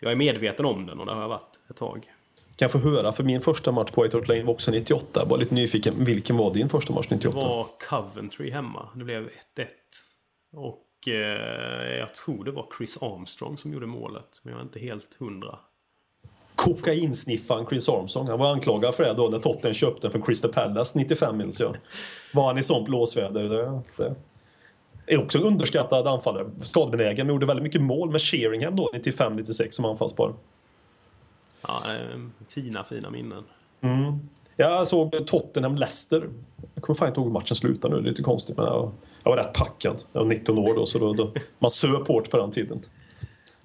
jag är medveten om den och det har jag varit ett tag. Kan jag få höra, för min första match på White Hart Lane var också 98. Jag var lite nyfiken, vilken var din första match Det 98? var Coventry hemma. Det blev 1-1. Och eh, jag tror det var Chris Armstrong som gjorde målet. Men jag är inte helt hundra. kokainsniffaren Chris Armstrong. Han var anklagad för det då när Tottenham köpte den från Crystal Palace 95 minns jag. Var han i sånt blåsväder? Det, det är också en underskattad anfallare. Skadebenägen, men gjorde väldigt mycket mål med Sheringham då 95-96 som anfallspar. Ja, eh, fina, fina minnen. Jag såg Tottenham-Leicester. Jag kommer fan inte ihåg hur matchen slutade nu, det är lite konstigt men jag, jag var rätt packad. Jag var 19 år då så då, då man söp hårt på den tiden.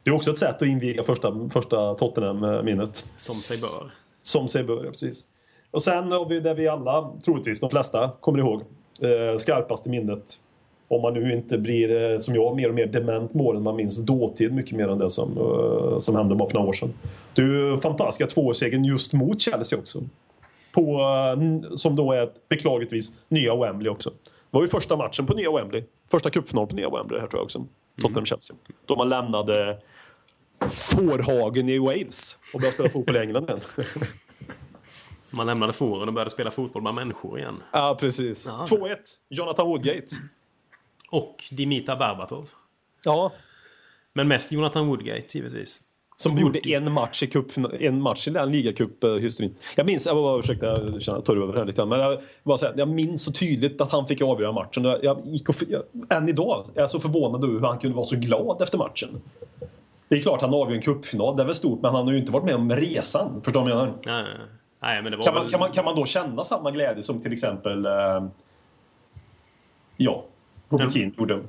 Det är också ett sätt att inviga första, första Tottenham-minnet. Som sig bör. Som sig bör, ja, precis. Och sen har vi det vi alla, troligtvis de flesta, kommer ihåg. Eh, skarpaste minnet. Om man nu inte blir, eh, som jag, mer och mer dement med åren. Man minns dåtid mycket mer än det som, eh, som hände bara för några år sedan. Du, fantastiska tvåårssegern just mot Chelsea också. På, eh, som då är ett, beklagligtvis, nya Wembley också. Det var ju första matchen på nya Wembley. Första cupfinal på nya Wembley här tror jag också. Tottenham-Chelsea. Då man lämnade Fårhagen i Wales och började spela fotboll i England igen. *laughs* Man lämnade fåren och började spela fotboll med människor igen. Ja, precis. Ja. 2-1. Jonathan Woodgate. Och Dimitar Berbatov. Ja. Men mest Jonathan Woodgate givetvis. Som gjorde en match i cup, en match i den ligacup-hysterin. Jag minns, jag var, ursäkta jag tar över här lite men jag, bara säga, jag minns så tydligt att han fick avgöra matchen. Jag, jag gick och, jag, än idag är jag så förvånad över hur han kunde vara så glad efter matchen. Det är klart han avgör en cupfinal, det är väl stort, men han har ju inte varit med om resan. Förstår du vad jag menar? Nej, nej, men det var Kan man, väl... kan, man, kan man då känna samma glädje som till exempel eh, ja, Mm. Keane gjorde?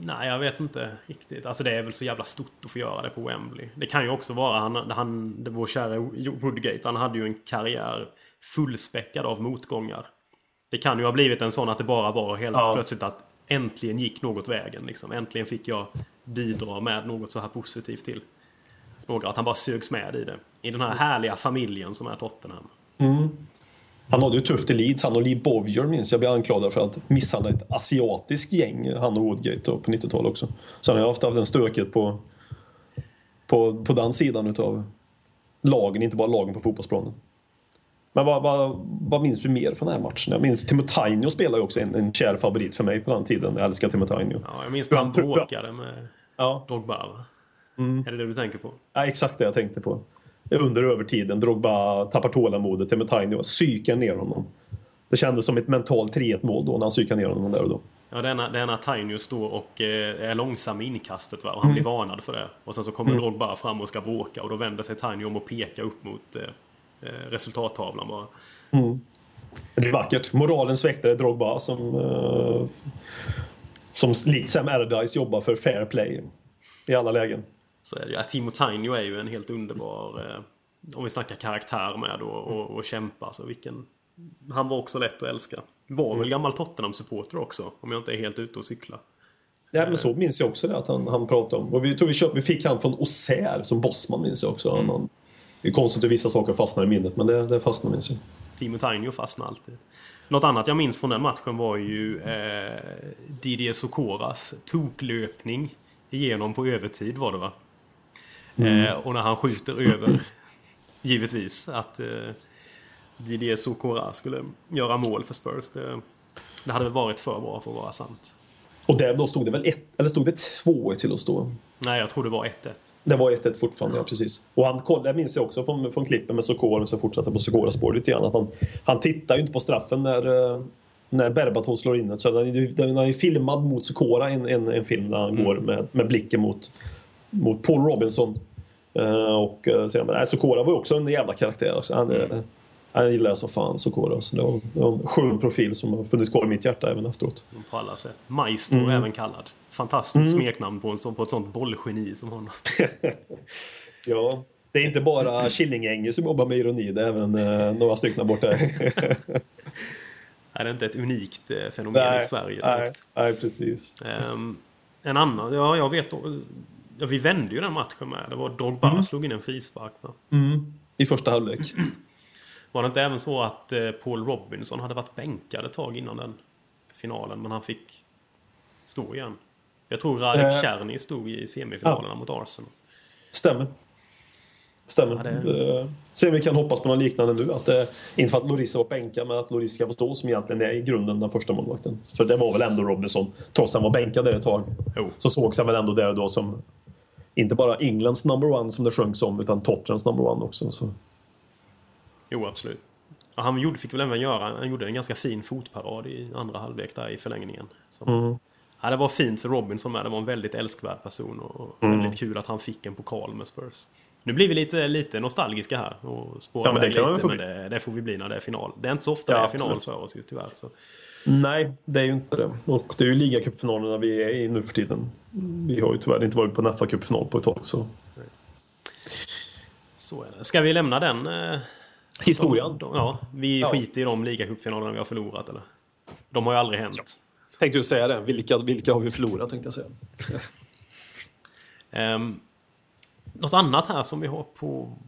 Nej, jag vet inte riktigt. Alltså det är väl så jävla stort att få göra det på Wembley. Det kan ju också vara han, han vår kära Woodgate, han hade ju en karriär fullspäckad av motgångar. Det kan ju ha blivit en sån att det bara var helt Ja. plötsligt att äntligen gick något vägen. Liksom. Äntligen fick jag bidra med något så här positivt till några. Att han bara sögs med i det. I den här härliga familjen som är Tottenham. Han hade ju tufft i Leeds. Han och Lee Bowyer minns jag blev anklagad för att misshandla ett asiatiskt gäng, han och Woodgate på 90-talet också. Så han har haft haft en stökigt på, på, på den sidan utav lagen, inte bara lagen på fotbollsplanen. Men vad, vad, vad minns vi mer från den här matchen? Jag minns Timo Tainio spelade ju också en, en kär favorit för mig på den tiden. Jag älskar Timo Tainio. Ja, jag minns när han bråkade med Ja, Drogba. Va? Är det det du tänker på? ja, exakt det jag tänkte på. Under övertiden. Drogba tappar tålamodet. Timo Tainio psykar ner honom. Det kändes som ett mentalt 3-1 mål då när han psykade ner honom där och då. Ja, det är när, det är när Tainio står och eh, är långsam i inkastet va? och han blir varnad för det. Och sen så kommer Drogba fram och ska bråka och då vänder sig Tainio om och pekar upp mot eh, eh, resultattavlan bara. Det är vackert. Moralens väktare Drogba som, eh, som likt Sam Allardyce jobbar för fair play i alla lägen. Så är det ju. Ja, Timo Tainio är ju en helt underbar, eh, om vi snackar karaktär med och, och, och kämpa. Så vilken, han var också lätt att älska. Var väl gammal Tottenham-supporter också, om jag inte är helt ute och cyklar. Ja, men så minns jag också det att han, han pratade om. Och vi, tror vi, köpte, vi fick han från Auxerre som bossman minns jag också. Han, han, det är konstigt att vissa saker fastnar i minnet men det, det fastnar minns jag. Timo Tainio fastnade alltid. Något annat jag minns från den matchen var ju eh, Didier Sokoras toklöpning igenom på övertid var det va? Eh, och när han skjuter över, *laughs* givetvis, att eh, Didier Sokora skulle göra mål för Spurs. Det, det hade väl varit för bra för att vara sant. Och där då stod det väl ett, eller stod det två till oss då? Nej, jag tror det var 1-1. Det var 1-1 fortfarande, ja precis. Och han kollade, det minns jag också från, från klippen med Sokora, så fortsatte på Sokoras spår lite grann. Att han, han tittar ju inte på straffen när, eh, när Berbatov slår in det. Så den den är filmad mot Sokora, en, en, en film där han går med, med blicken mot, mot Paul Robinson. Eh, och uh, sen, men, nej, Sokora var ju också en jävla karaktär. Också. Han, eh, han gillar jag som fan Sokora. Så det, var, det var en skön profil som har funnits kvar i mitt hjärta även efteråt. På alla sätt. Maestro även kallad. Fantastiskt smeknamn på, en, sån- på ett sånt bollgeni som honom. *laughs* Ja, det är inte bara Killinggänget som jobbar med ironi, det är även eh, några stycken borta. *laughs* *laughs* Är det inte ett unikt eh, fenomen i Sverige? nej, nej, precis. Ehm, en annan, ja jag vet ja, Vi vände ju den matchen med. Det var Drogba slog in en frispark. Va? I första halvlek. Var det inte även så att eh, Paul Robinson hade varit bänkad ett tag innan den finalen, men han fick stå igen? Jag tror Radek Eh, Czerny stod i semifinalerna mot Arsenal. Stämmer. Stämmer. Ja, det- Eh, Se om vi kan hoppas på något liknande nu. Att, eh, inte för att Loris var bänkad, men att Loris ska få stå som egentligen är i grunden den första målvakten. För det var väl ändå Robinson, trots att han var bänkad där ett tag. Jo. Så sågs han väl ändå där och då som inte bara Englands number one som det sjöngs om, utan Tottenhams number one också. Så. Jo, absolut. Ja, han gjorde, fick väl även göra, han gjorde en ganska fin fotparad i andra halvlek där i förlängningen. Så. Mm. Ja, det var fint för Robinson med. Det var en väldigt älskvärd person och Mm. väldigt kul att han fick en pokal med Spurs. Nu blir vi lite, lite nostalgiska här och spårar Ja, men det lite, men det, det får vi bli när det är final. Det är inte så ofta Ja, det är final absolut. för oss ju tyvärr. Så. Nej, det är ju inte det. Och det är ju ligacupfinalerna vi är i nu för tiden. Vi har ju tyvärr inte varit på en FA-cupfinal på ett tag. Så. så är det. Ska vi lämna den? Eh, Historien. de- Ja, vi Ja. skiter i de ligacupfinalerna vi har förlorat eller? De har ju aldrig hänt. Tänkte du säga det. Vilka, vilka har vi förlorat tänkte jag säga. Um, *laughs* något annat här som vi har på,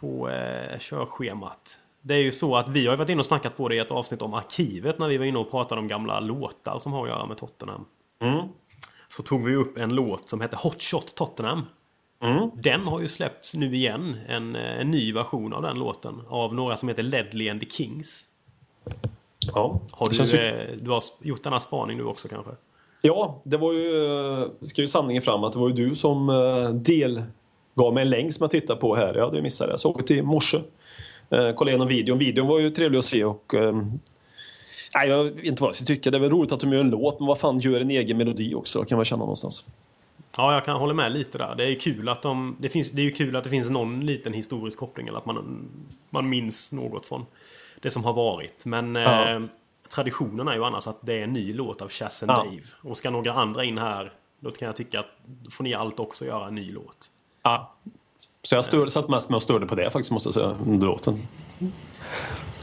på eh, körschemat. Det är ju så att vi har varit inne och snackat på det i ett avsnitt om arkivet när vi var inne och pratade om gamla låtar som har att göra med Tottenham. Mm. Så tog vi upp en låt som heter Hot Shot Tottenham. Mm. Den har ju släppts nu igen, en, eh, en ny version av den låten. Av några som heter Ledley and the Kings. Ja, Har känns du, ju- eh, du har gjort denna spaning nu också kanske? Ja, det var ju, eh, ska ju sanningen fram att det var ju du som eh, delgav mig en länk som jag tittade på här. Jag hade ju missat det. Jag såg det i morse. Eh, kollade igenom videon. Videon var ju trevlig att se och... Eh, nej, jag vet inte vad jag ska tycka. Det är väl roligt att de gör en låt, men vad fan, gör en egen melodi också. kan man känna någonstans. Ja, jag kan hålla med lite där. Det är kul att de... Det, finns, det är ju kul att det finns någon liten historisk koppling eller att man, man minns något från det som har varit. Men Ja. eh, traditionen är ju annars att det är en ny låt av Chas and Ja. Dave. Och ska några andra in här, då kan jag tycka att då får ni allt också göra en ny låt. Ja. Så jag stör, satt mest med och störde på det faktiskt, måste jag säga, under låten.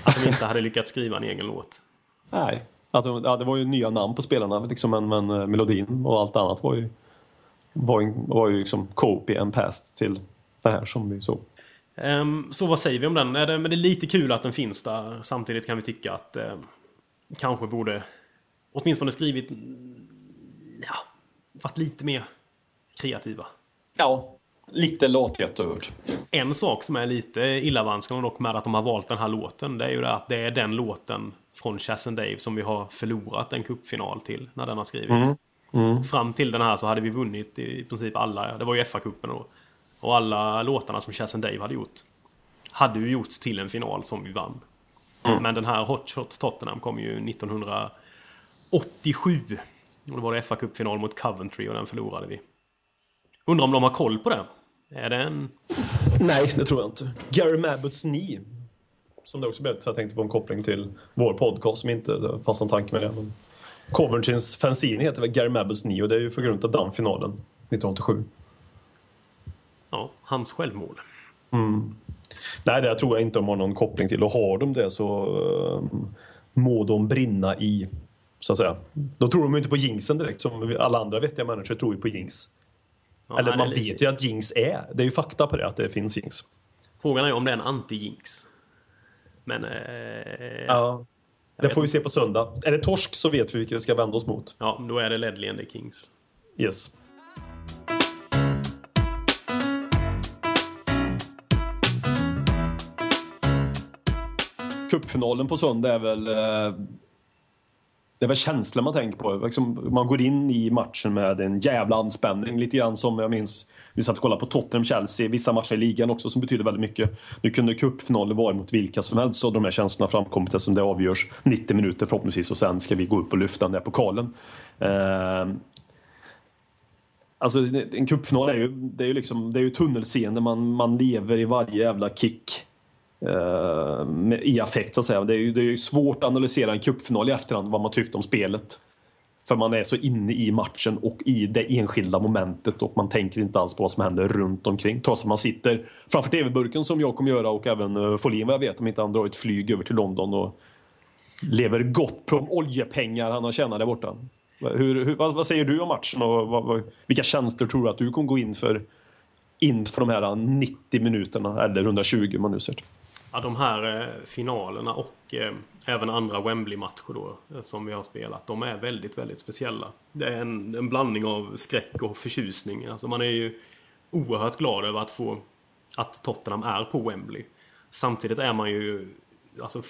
Att de inte hade lyckats skriva en egen låt. Nej. Att, de- ja, det var ju nya namn på spelarna liksom, men, men eh, melodin och allt annat var ju, var ju, var ju liksom copy and past till det här som vi såg. Ehm, så vad säger vi om den? Är det, men det är lite kul att den finns där. Samtidigt kan vi tycka att eh, kanske borde åtminstone skrivit ja, varit lite mer kreativa. Ja, lite lathet över. En sak som är lite illavarslande dock med att de har valt den här låten. Det är ju det att det är den låten från Chas and Dave som vi har förlorat en cupfinal till när den har skrivits. Fram till den här så hade vi vunnit i princip alla. Det var ju FA-cupen då. Och alla låtarna som Chas and Dave hade gjort hade ju gjorts till en final som vi vann. Men den här Hot Shot Tottenham kom ju 1987. Och då var det FA-cupfinal mot Coventry och den förlorade vi. Undrar om de har koll på det? Är det en... Nej, det tror jag inte. Gary Mabbotts Knee. Som det också blev, så jag tänkte på en koppling till vår podcast som inte fanns någon tanke med det. Men Coventrys fanzine heter väl Gary Mabbotts Knee och det är ju för grund av den finalen 1987. Ja, hans självmål. Nej, det tror jag inte de har någon koppling till. Och har de det så uh, må de brinna i, så att säga. Då tror de ju inte på jinxen direkt som alla andra vettiga människor tror ju på jinx. Ja, Eller man vet ju att jinx är. Det är ju fakta på det, att det finns jinx. Frågan är ju om det är en anti-jinx. Men... Eh, Ja. Det får vi se på söndag. Är det torsk så vet vi vilka vi ska vända oss mot. ja, då är det the Kings. Yes. Cupfinalen på söndag är väl... eh, det är väl känslan man tänker på. Liksom, man går in i matchen med en jävla anspänning. Lite grann som jag minns, vi satt och kollade på Tottenham-Chelsea, vissa matcher i ligan också som betyder väldigt mycket. Nu kunde cupfinalen vara mot vilka som helst och de här känslorna framkommit eftersom det avgörs 90 minuter förhoppningsvis och sen ska vi gå upp och lyfta den där pokalen. Eh, Alltså en cupfinal är ju, det är ju liksom, det är ju tunnelseende, man, man lever i varje jävla kick eh, I affekt så att säga. Det är, ju, det är ju svårt att analysera en cupfinal i efterhand, vad man tyckte om spelet. För man är så inne i matchen och i det enskilda momentet och man tänker inte alls på vad som händer runt omkring. Trots att man sitter framför TV-burken som jag kommer göra och även eh, Folin vad jag vet om inte han drar ett flyg över till London och lever gott på de oljepengar han har tjänat där borta. Hur, hur, vad, vad säger du om matchen och vad, vad, vilka tjänster tror du att du kommer gå in för inför de här eh, 90 minuterna eller 120 om man nu ser till? Ja, de här eh, finalerna och eh, även andra Wembley-matcher då eh, som vi har spelat. De är väldigt, väldigt speciella. Det är en, en blandning av skräck och förtjusning. Alltså man är ju oerhört glad över att få att Tottenham är på Wembley. Samtidigt är man ju alltså,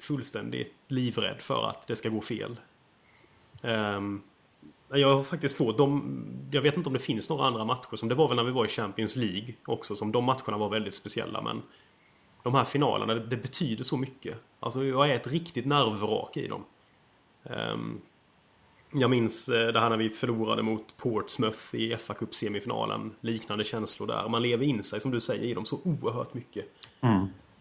fullständigt livrädd för att det ska gå fel. Um, jag har faktiskt svårt. De, jag vet inte om det finns några andra matcher som det var väl när vi var i Champions League också som de matcherna var väldigt speciella men de här finalerna, det, det betyder så mycket. Alltså jag är ett riktigt nervvrak i dem. Ehm, jag minns eh, det här när vi förlorade mot Portsmouth i fa Cup semifinalen Liknande känslor där. Man lever in sig, som du säger, i dem så oerhört mycket.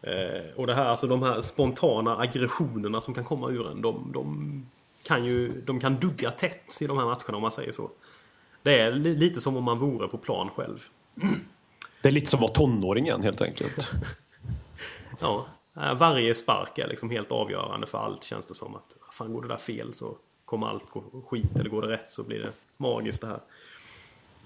Eh, och det här, alltså de här spontana aggressionerna som kan komma ur en, de, de kan ju de kan dugga tätt i de här matcherna om man säger så. Det är li, lite som om man vore på plan själv. Det är lite som att vara tonåring igen helt enkelt. *laughs* Ja, eh, varje spark är liksom helt avgörande för allt känns det som. att Fan går det där fel så kommer allt gå skit eller går det rätt så blir det magiskt det här.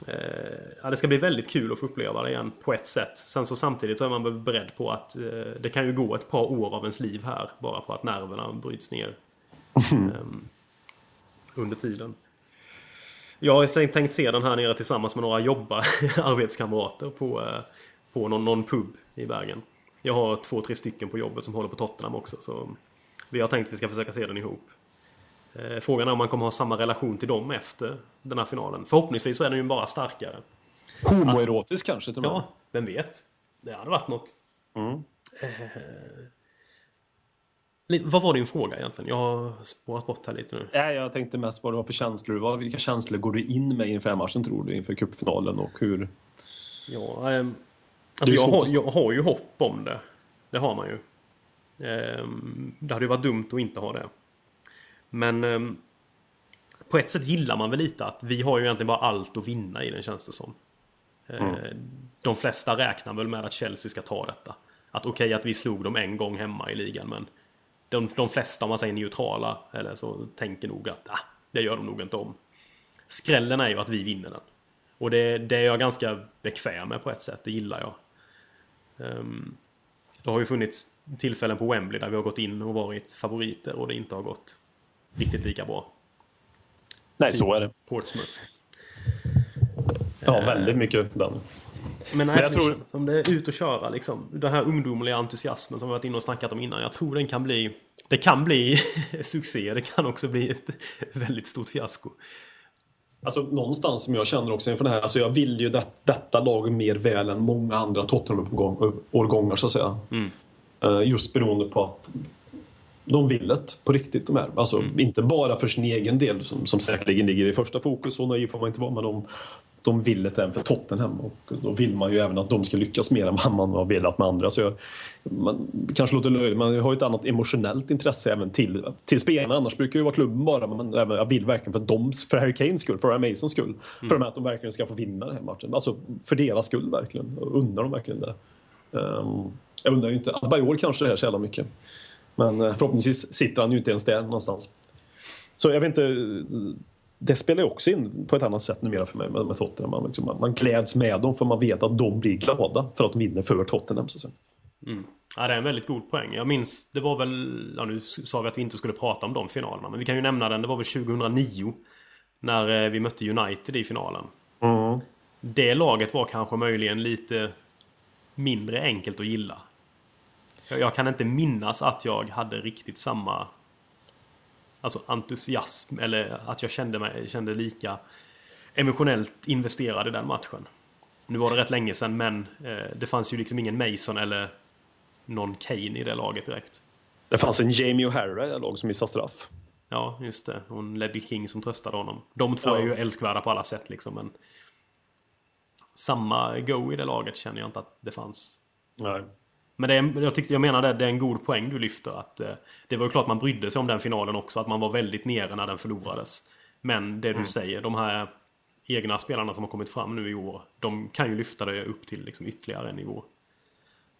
Eh, ja, det ska bli väldigt kul att få uppleva det igen på ett sätt. Sen så samtidigt så är man beredd på att eh, det kan ju gå ett par år av ens liv här bara på att nerverna bryts ner. ehm, under tiden. Jag har tänkt, tänkt se den här nere tillsammans med några jobba arbetskamrater på, eh, på någon, någon pub i Bergen. Jag har två, tre stycken på jobbet som håller på Tottenham också. Så vi har tänkt att vi ska försöka se den ihop. Eh, Frågan är om man kommer ha samma relation till dem efter den här finalen. Förhoppningsvis så är den ju bara starkare. Homoerotisk kanske till. Ja, vem vet? Det hade varit något. Mm. Eh, vad var din fråga egentligen? Jag har spårat bort här lite nu. Nej, jag tänkte mest vad det var för känslor. Vad, vilka känslor går du in med inför matchen tror du? Inför cupfinalen och hur? Ja, Det alltså jag, har, jag har ju hopp om det. Det har man ju. Ehm, det hade ju varit dumt att inte ha det. Men ehm, på ett sätt gillar man väl lite att vi har ju egentligen bara allt att vinna i den känns det som. Eh, De flesta räknar väl med att Chelsea ska ta detta. Att okej att vi slog dem en gång hemma i ligan men de, de flesta, om man säger neutrala, eller så tänker nog att ah, det gör de nog inte om. Skrällen är ju att vi vinner den. Och det, det är jag ganska bekväm med på ett sätt, det gillar jag. Um, det har ju funnits tillfällen på Wembley där vi har gått in och varit favoriter och det inte har gått riktigt lika bra. Nej, så är det. Portsmouth. Ja, väldigt mycket den. Men, nej, Men jag tror- Som det är ut och köra liksom. Den här ungdomliga entusiasmen som vi varit inne och snackat om innan. Jag tror den kan bli... Det kan bli *laughs* succé. Det kan också bli ett väldigt stort fiasko. Alltså någonstans som jag känner också inför det här, alltså jag vill ju det, detta lag mer väl än många andra Tottenham-årgångar så att säga. Eh, Just beroende på att de vill det på riktigt de här. Alltså inte bara för sin egen del som, som säkerligen ligger i första fokus, så naiv får man inte vara, men de, de vill det även för Tottenham och då vill man ju även att de ska lyckas mer än vad man har velat med andra. Så jag, man kanske låter löjligt, men jag har ju ett annat emotionellt intresse även till, till spelarna. Annars brukar det ju vara klubben bara, men även, jag vill verkligen för doms, för Harry Kanes skull, för Masons skull. För att de verkligen ska få vinna den här matchen. Alltså för deras skull verkligen. Och undrar de verkligen det. Um, jag undrar ju inte, Adebayor kanske det här så jävla mycket. Men eh, förhoppningsvis sitter han ju inte ens där någonstans. Så jag vet inte, det spelar ju också in på ett annat sätt numera för mig med, med Tottenham. Man, liksom, man, man gläds med dem för man vet att de blir glada för att de vinner för Tottenham. Så att säga. Ja, det är en väldigt god poäng. Jag minns, det var väl, ja nu sa vi att vi inte skulle prata om de finalerna, men vi kan ju nämna den, det var väl 2009 när eh, vi mötte United i finalen. Det laget var kanske möjligen lite mindre enkelt att gilla. Jag, jag kan inte minnas att jag hade riktigt samma alltså entusiasm eller att jag kände mig kände lika emotionellt investerad i den matchen. Nu var det rätt länge sedan men eh, det fanns ju liksom ingen Mason eller någon Kane i det laget direkt. Det fanns en Jamie O'Hara i det lag som missade straff. Ja, just det. Och en Ledley King som tröstade honom. De två Ja. är ju älskvärda på alla sätt liksom men samma go i det laget känner jag inte att det fanns. Nej. Men det är, jag, tyckte, jag menar det, det är en god poäng du lyfter. Att, eh, det var ju klart man brydde sig om den finalen också. Att man var väldigt nere när den förlorades. Men det du säger, de här egna spelarna som har kommit fram nu i år. De kan ju lyfta det upp till liksom ytterligare en nivå.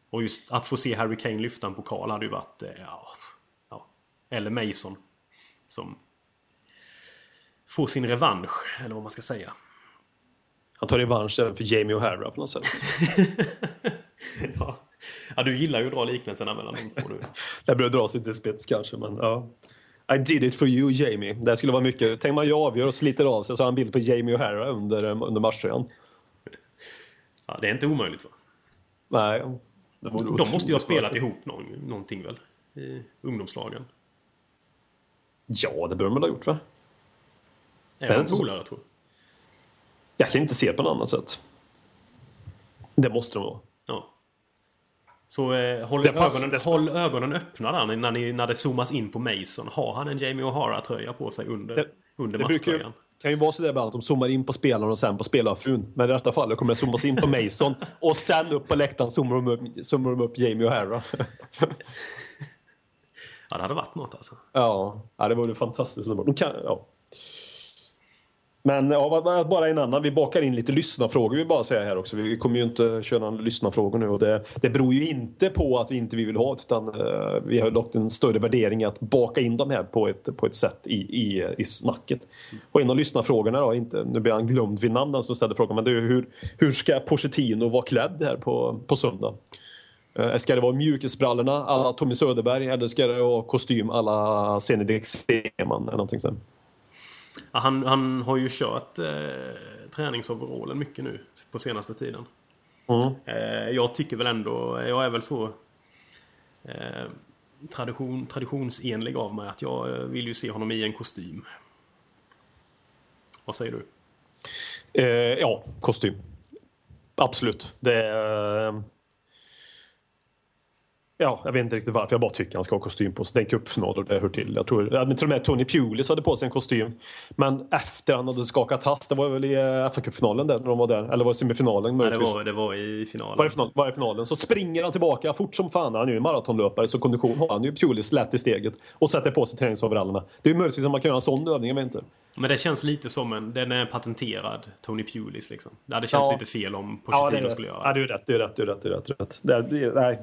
Och just att få se Harry Kane lyfta en pokal hade ju varit... eh, Ja, ja, eller Mason. Som får sin revansch, eller vad man ska säga. Han tar revansch även för Jamie O'Hara på något sätt. *laughs* *laughs* Ja. Ja, du gillar ju att dra liknelserna mellan de två. Du. *laughs* Det börjar dra sig till spets kanske, men ja. I did it for you, Jamie. Det skulle vara mycket. Tänk man jag avgör och sliter av sig så har han en bild på Jamie O'Hara under, eh, under matchtröjan. Ja, det är inte omöjligt va? Nej. De måste ju ha spelat bra. ihop någon, någonting väl? I ungdomslagen. Ja, det bör väl ha gjort va? Är så? polare tror Jag kan inte se det på något annat sätt. Det måste de vara. Så eh, håll, ögonen, håll ögonen öppna där när, ni, när det zoomas in på Mason. Har han en Jamie O'Hara-tröja på sig under, Det- under Det brukar matchtröjan? kan ju vara så där bara att de zoomar in på spelaren och sen på spelarfrun. Men i detta fallet kommer det zoomas in på Mason *laughs* och sen upp på läktaren zoomar de upp, zoomar de upp Jamie O'Hara. Ja, det hade varit något alltså. ja, ja, det vore fantastiskt. De kan, ja. Men ja, bara en annan. Vi bakar in lite lyssnarfrågor vill bara säga här också. Vi kommer ju inte köra några lyssnarfrågor nu och det, det beror ju inte på att vi inte vill ha det utan eh, vi har lagt en större värdering i att baka in dem här på ett, på ett sätt i, i, i snacket. Och en av lyssnarfrågorna då, inte, nu blir han glömd vid namn den som ställde frågan, men det är ju hur, hur ska Pochettino vara klädd här på, på söndag? Eh, ska det vara mjukisbrallorna alla Tommy Söderberg eller ska det vara kostym alla Zenedek Seman eller någonting sånt? Ja, han, han har ju kört eh, träningsoverallen mycket nu på senaste tiden. Mm. Eh, jag tycker väl ändå, jag är väl så eh, tradition, traditionsenlig av mig att jag eh, vill ju se honom i en kostym. Vad säger du? Eh, ja, kostym. Absolut. Det är... Ja, jag vet inte riktigt varför. Jag bara tycker han ska ha kostym på sig. Det är en cupfinal och det hör till. Jag tror, ja, till och med Tony Pulis hade på sig en kostym. Men efter han hade skakat hast, det var väl i eh, FA-cupfinalen där när de var där. Eller var det semifinalen Nej, det, var, det var i finalen. Var i, final, var i finalen. Så springer han tillbaka fort som fan. Han är ju en maratonlöpare så kondition har han ju Pulis lätt i steget. Och sätter på sig träningsoverallerna. Det är ju möjligtvis att man kan göra en sån övning, jag vet inte. Men det känns lite som en, den är patenterad Tony Pulis liksom. Det hade känts Ja. lite fel om Ja, det Pochettino rätt. skulle göra Ja, det är rätt. Det är rätt. Det är rätt. Det är rätt, det är rätt. Det är, det nej,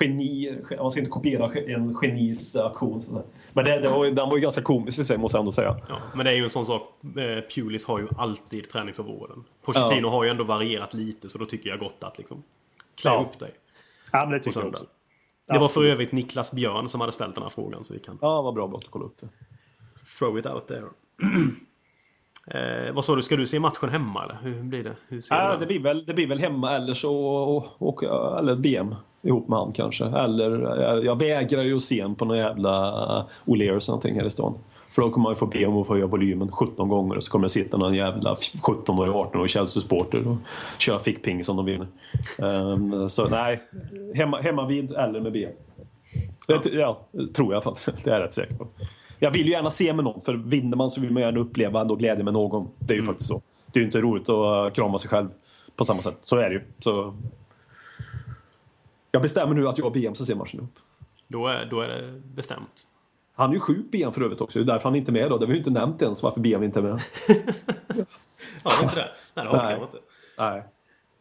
geni, man ska inte kopiera en genis aktion. Men det, det var, den var ju ganska komisk i sig måste jag ändå säga. Ja, men det är ju en sån sak. Eh, Pulis har ju alltid träningsområden. Pochettino har ju ändå varierat lite så då tycker jag gott att liksom klä Ja. upp dig. Ja, men det på tycker jag söndag. också. Det var för övrigt Niklas Björn som hade ställt den här frågan så vi kan Ja, vad bra att kolla upp det. throw it out there. *clears throat* eh, vad sa du, ska du se matchen hemma eller? Hur blir det? Hur ser Ja, du det, blir väl, det blir väl hemma eller så och, och, eller BM ihop med han kanske. Eller jag, jag vägrar ju att se en på någon jävla O'Learys någonting här i stan. För då kommer man ju få be om att få höja volymen 17 gånger och så kommer det sitta någon jävla 17-årig, 18-årig Chelsea-supporter och köra fickping som de vill. Ehm, så nej, hemma, hemma vid eller med BM. Det, ja, tror jag i alla fall. *laughs* Det är jag rätt säker på. Jag vill ju gärna se med någon, för vinner man så vill man gärna uppleva ändå glädje med någon. Det är ju faktiskt så. Det är ju inte roligt att uh, krama sig själv på samma sätt. Så är det ju. Så... Jag bestämmer nu att jag och BM ska se matchen ihop. Då, är, då är det bestämt. Han är ju sjuk BM för övrigt också. Det är därför han inte är med då. Det har vi ju inte nämnt ens varför BM inte är med. *laughs* Ja, det inte det? Nej, det har Nej. inte. Nej.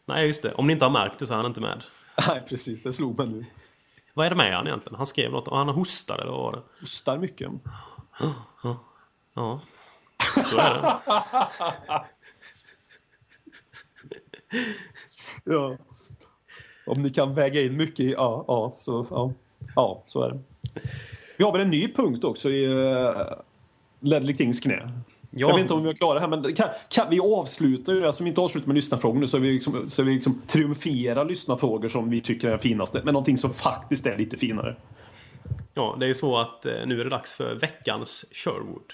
Nej, just det. Om ni inte har märkt det så är han inte med. *laughs* Nej, precis. Det slog mig nu. Vad är det med han egentligen? Han skrev något och han hostar eller vad var det? Hostar mycket. *gasps* Ja, så är det. *laughs* Ja. Om ni kan väga in mycket i ja, ja, så, ja. ja, så är det. Vi har väl en ny punkt också i uh, Ledley Kings knä. Ja. Jag vet inte om vi är klara här, men kan, kan vi avsluta ju det, som vi inte avslutar med lyssnarfrågor nu, så vi, liksom, så vi liksom triumferar lyssnarfrågor som vi tycker är finaste, men någonting som faktiskt är lite finare. Ja, det är ju så att eh, nu är det dags för veckans Sherwood.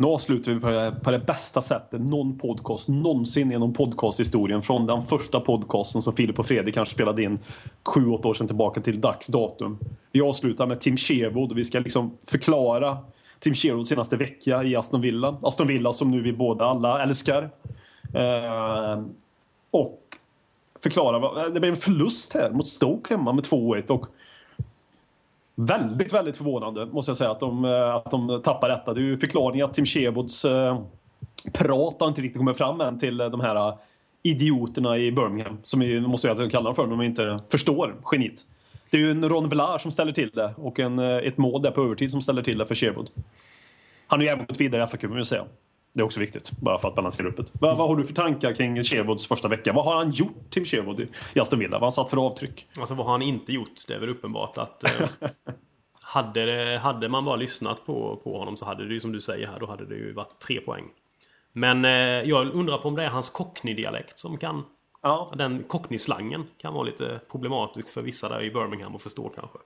Nu avslutar vi på det, på det bästa sättet någon podcast någonsin genom podcasthistorien. Från den första podcasten som Filip och Fredrik kanske spelade in 7-8 år sedan tillbaka till dags datum. Vi avslutar med Tim Sherwood och vi ska liksom förklara Tim Sherwood senaste vecka i Aston Villa. Aston Villa som nu vi båda alla älskar. Eh, och förklara, det blev en förlust här mot Stoke hemma med 2-1 och Väldigt, väldigt förvånande måste jag säga att de, eh, att de tappar detta. Det är ju förklaringen att Tim Sherwoods eh, prat har inte riktigt kommit fram än till eh, de här eh, idioterna i Birmingham. Som vi måste jag kalla dem för, men de inte förstår geniet. Det är ju en Ron Vlaar som ställer till det och en, ett mål där på övertid som ställer till det för Sherwood. Han har ju även gått vidare i FA-cupen vill jag säga. Det är också viktigt, bara för att balansera upp det. Vad, vad har du för tankar kring Sherwoods första vecka? Vad har han gjort, Tim Sherwood, i- Aston Villa? Vad har han satt för avtryck? Alltså vad har han inte gjort? Det är väl uppenbart att eh, *laughs* hade, det, hade man bara lyssnat på, på honom så hade det ju som du säger här, då hade det ju varit tre poäng. Men eh, jag undrar på om det är hans cockney-dialekt som kan... Ja. Den cockney-slangen kan vara lite problematisk för vissa där i Birmingham att förstå kanske.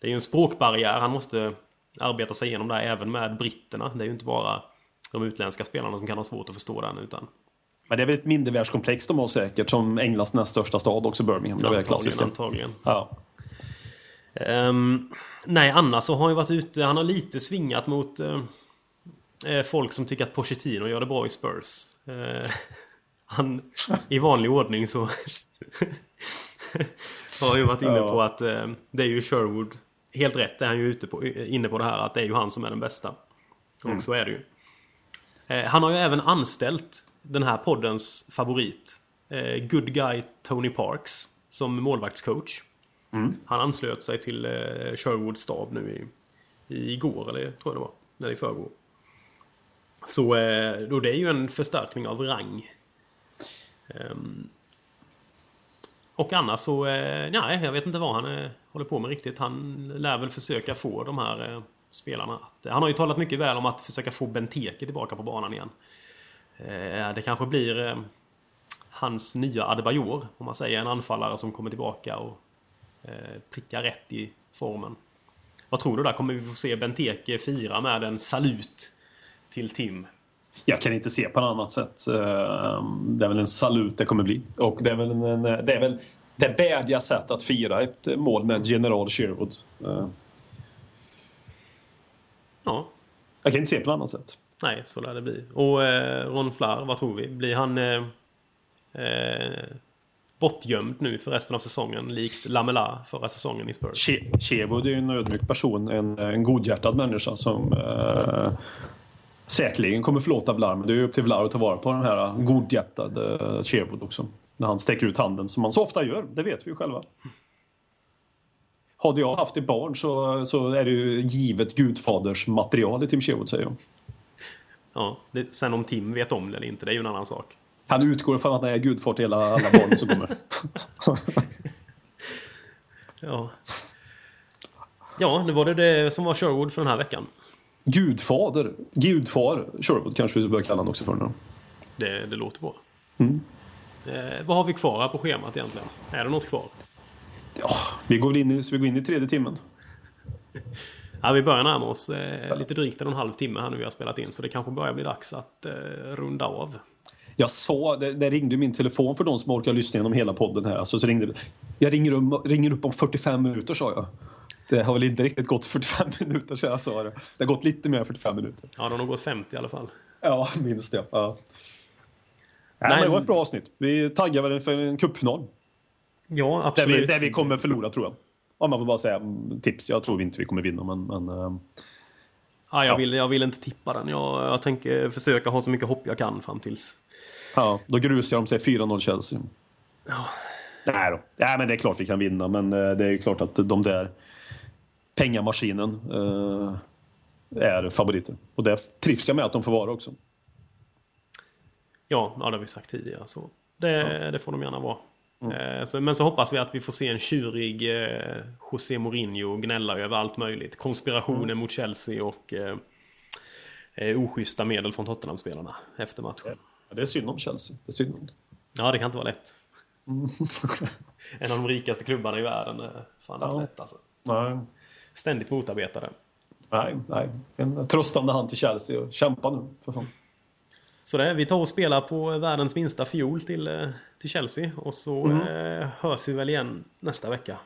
Det är ju en språkbarriär han måste arbeta sig igenom där även med britterna. Det är ju inte bara de utländska spelarna som kan ha svårt att förstå den utan Men det är väl ett mindervärldskomplex de har säkert, som Englands näst största stad också, Birmingham. Det är klassiska. antagligen. Ja. Ehm, nej, annars så har han ju varit ute, han har lite svingat mot eh, folk som tycker att Pochettino gör det bra i Spurs. Eh, *laughs* han, i vanlig ordning så *laughs* har ju varit inne Ja. på att eh, det är ju Sherwood, helt rätt är han ju ute på, inne på det här att det är ju han som är den bästa. Och så är det ju. Eh, han har ju även anställt den här poddens favorit, eh, Good Guy Tony Parks, som målvaktscoach. Han anslöt sig till eh, Sherwoods stab nu i, i igår, eller tror jag det var. Eller i förrgår. Så då det är ju en förstärkning av rang. Ehm, och annars så, nej, jag vet inte vad han håller på med riktigt. Han lär väl försöka få de här spelarna. Han har ju talat mycket väl om att försöka få Benteke tillbaka på banan igen. Eh, det kanske blir eh, hans nya Adebayor, om man säger. En anfallare som kommer tillbaka och eh, prickar rätt i formen. Vad tror du där? Kommer vi få se Benteke fira med en salut till Tim? Jag kan inte se på något annat sätt. Det är väl en salut det kommer bli. Och det är väl, en- det är väl det värdiga sätt att fira ett mål med General Sherwood. Ja, Jag kan inte se på något annat sätt. nej, så lär det bli. Och eh, Ron Flair, vad tror vi? Blir han... Eh, eh, bortgömd nu för resten av säsongen. Likt Lamela förra säsongen i Spurs. Che- är ju en ödmjuk person, en, en godhjärtad människa som eh, säkerligen kommer förlåta Vlar. Men det är upp till Vlar att ta vara på den här godhjärtade eh, Chevod också. När han sträcker ut handen, som han så ofta gör. Det vet vi ju själva. Hade jag haft ett barn så, så är det ju givet gudfaders material i Tim Chevod säger jag. Ja, det, sen om Tim vet om det eller inte, det är ju en annan sak. Han utgår från att han är gudfar till hela, alla barn som kommer. *laughs* Ja. Ja, nu var det det som var Sherwood för den här veckan. Gudfader, gudfar Sherwood kanske vi bör kalla honom också för nu. Det, det låter bra. Mm. Eh, vad har vi kvar här på schemat egentligen? Är det något kvar? Ja, vi går in i, vi går in i tredje timmen. Ja, vi börjar närma oss eh, lite drygt en och en halv timme här nu vi har spelat in. Så det kanske börjar bli dags att eh, runda av. Jag sa, det, det ringde min telefon för de som orkar lyssna genom hela podden här. Alltså, så ringde, jag ringer, um, ringer upp om 45 minuter sa jag. Det har väl inte riktigt gått 45 *laughs* minuter så jag sa det. Det har gått lite mer än 45 minuter. Ja, det har nog gått 50 i alla fall. Ja, minst det. Ja. Nej, Nej, men det var ett bra avsnitt. Vi taggar väl för en cupfinal. Ja, Där absolut. vi, där vi kommer förlora tror jag. Om man får bara säga mm, tips. Jag tror inte vi kommer vinna men... men ehm, Ja, jag, Ja. Vill, jag vill inte tippa den. Jag, jag tänker försöka ha så mycket hopp jag kan fram tills... ja, då grusar de sig 4-0 Chelsea. Nej då. Ja, men det är klart vi kan vinna men eh, det är ju klart att de där pengamaskinen eh, är favoriter. Och det trivs jag med att de får vara också. Ja, ja det har vi sagt tidigare. Så det, det får de gärna vara. Eh, så, men så hoppas vi att vi får se en tjurig eh, José Mourinho gnälla över allt möjligt. Konspirationer mot Chelsea och eh, eh, oschyssta medel från Tottenham-spelarna efter matchen. Ja, det är synd om Chelsea. Det är synd om. Ja, det kan inte vara lätt. *laughs* en av de rikaste klubbarna i världen. eh, Fan, det Ja. lätt alltså. Nej, Ständigt motarbetade. nej, nej. En tröstande hand till Chelsea. och Kämpa nu för fan. Så det, vi tar och spelar på världens minsta fiol till, eh, till Chelsea. Och så eh, hörs vi väl igen nästa vecka.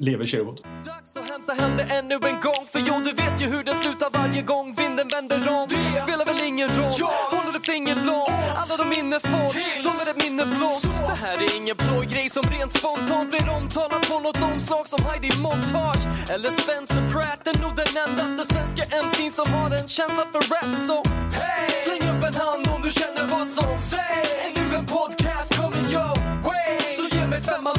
Lever Sherwood. Dags att hämta hem det ännu en gång För jo, du vet ju hur det slutar varje gång vinden vänder om. Det spelar väl ingen roll, jag håller ett finger långt Alla de minne får, de är ett minne blått Det här är ingen blå grej som rent spontant blir omtalat på något omslag som Heidi Montage eller Spencer Pratt. Är nog den endaste svenska MC'n som har en känsla för rap så hey! släng upp en hand om du känner vad som sägs Är du en podcast coming your way så ge mig femman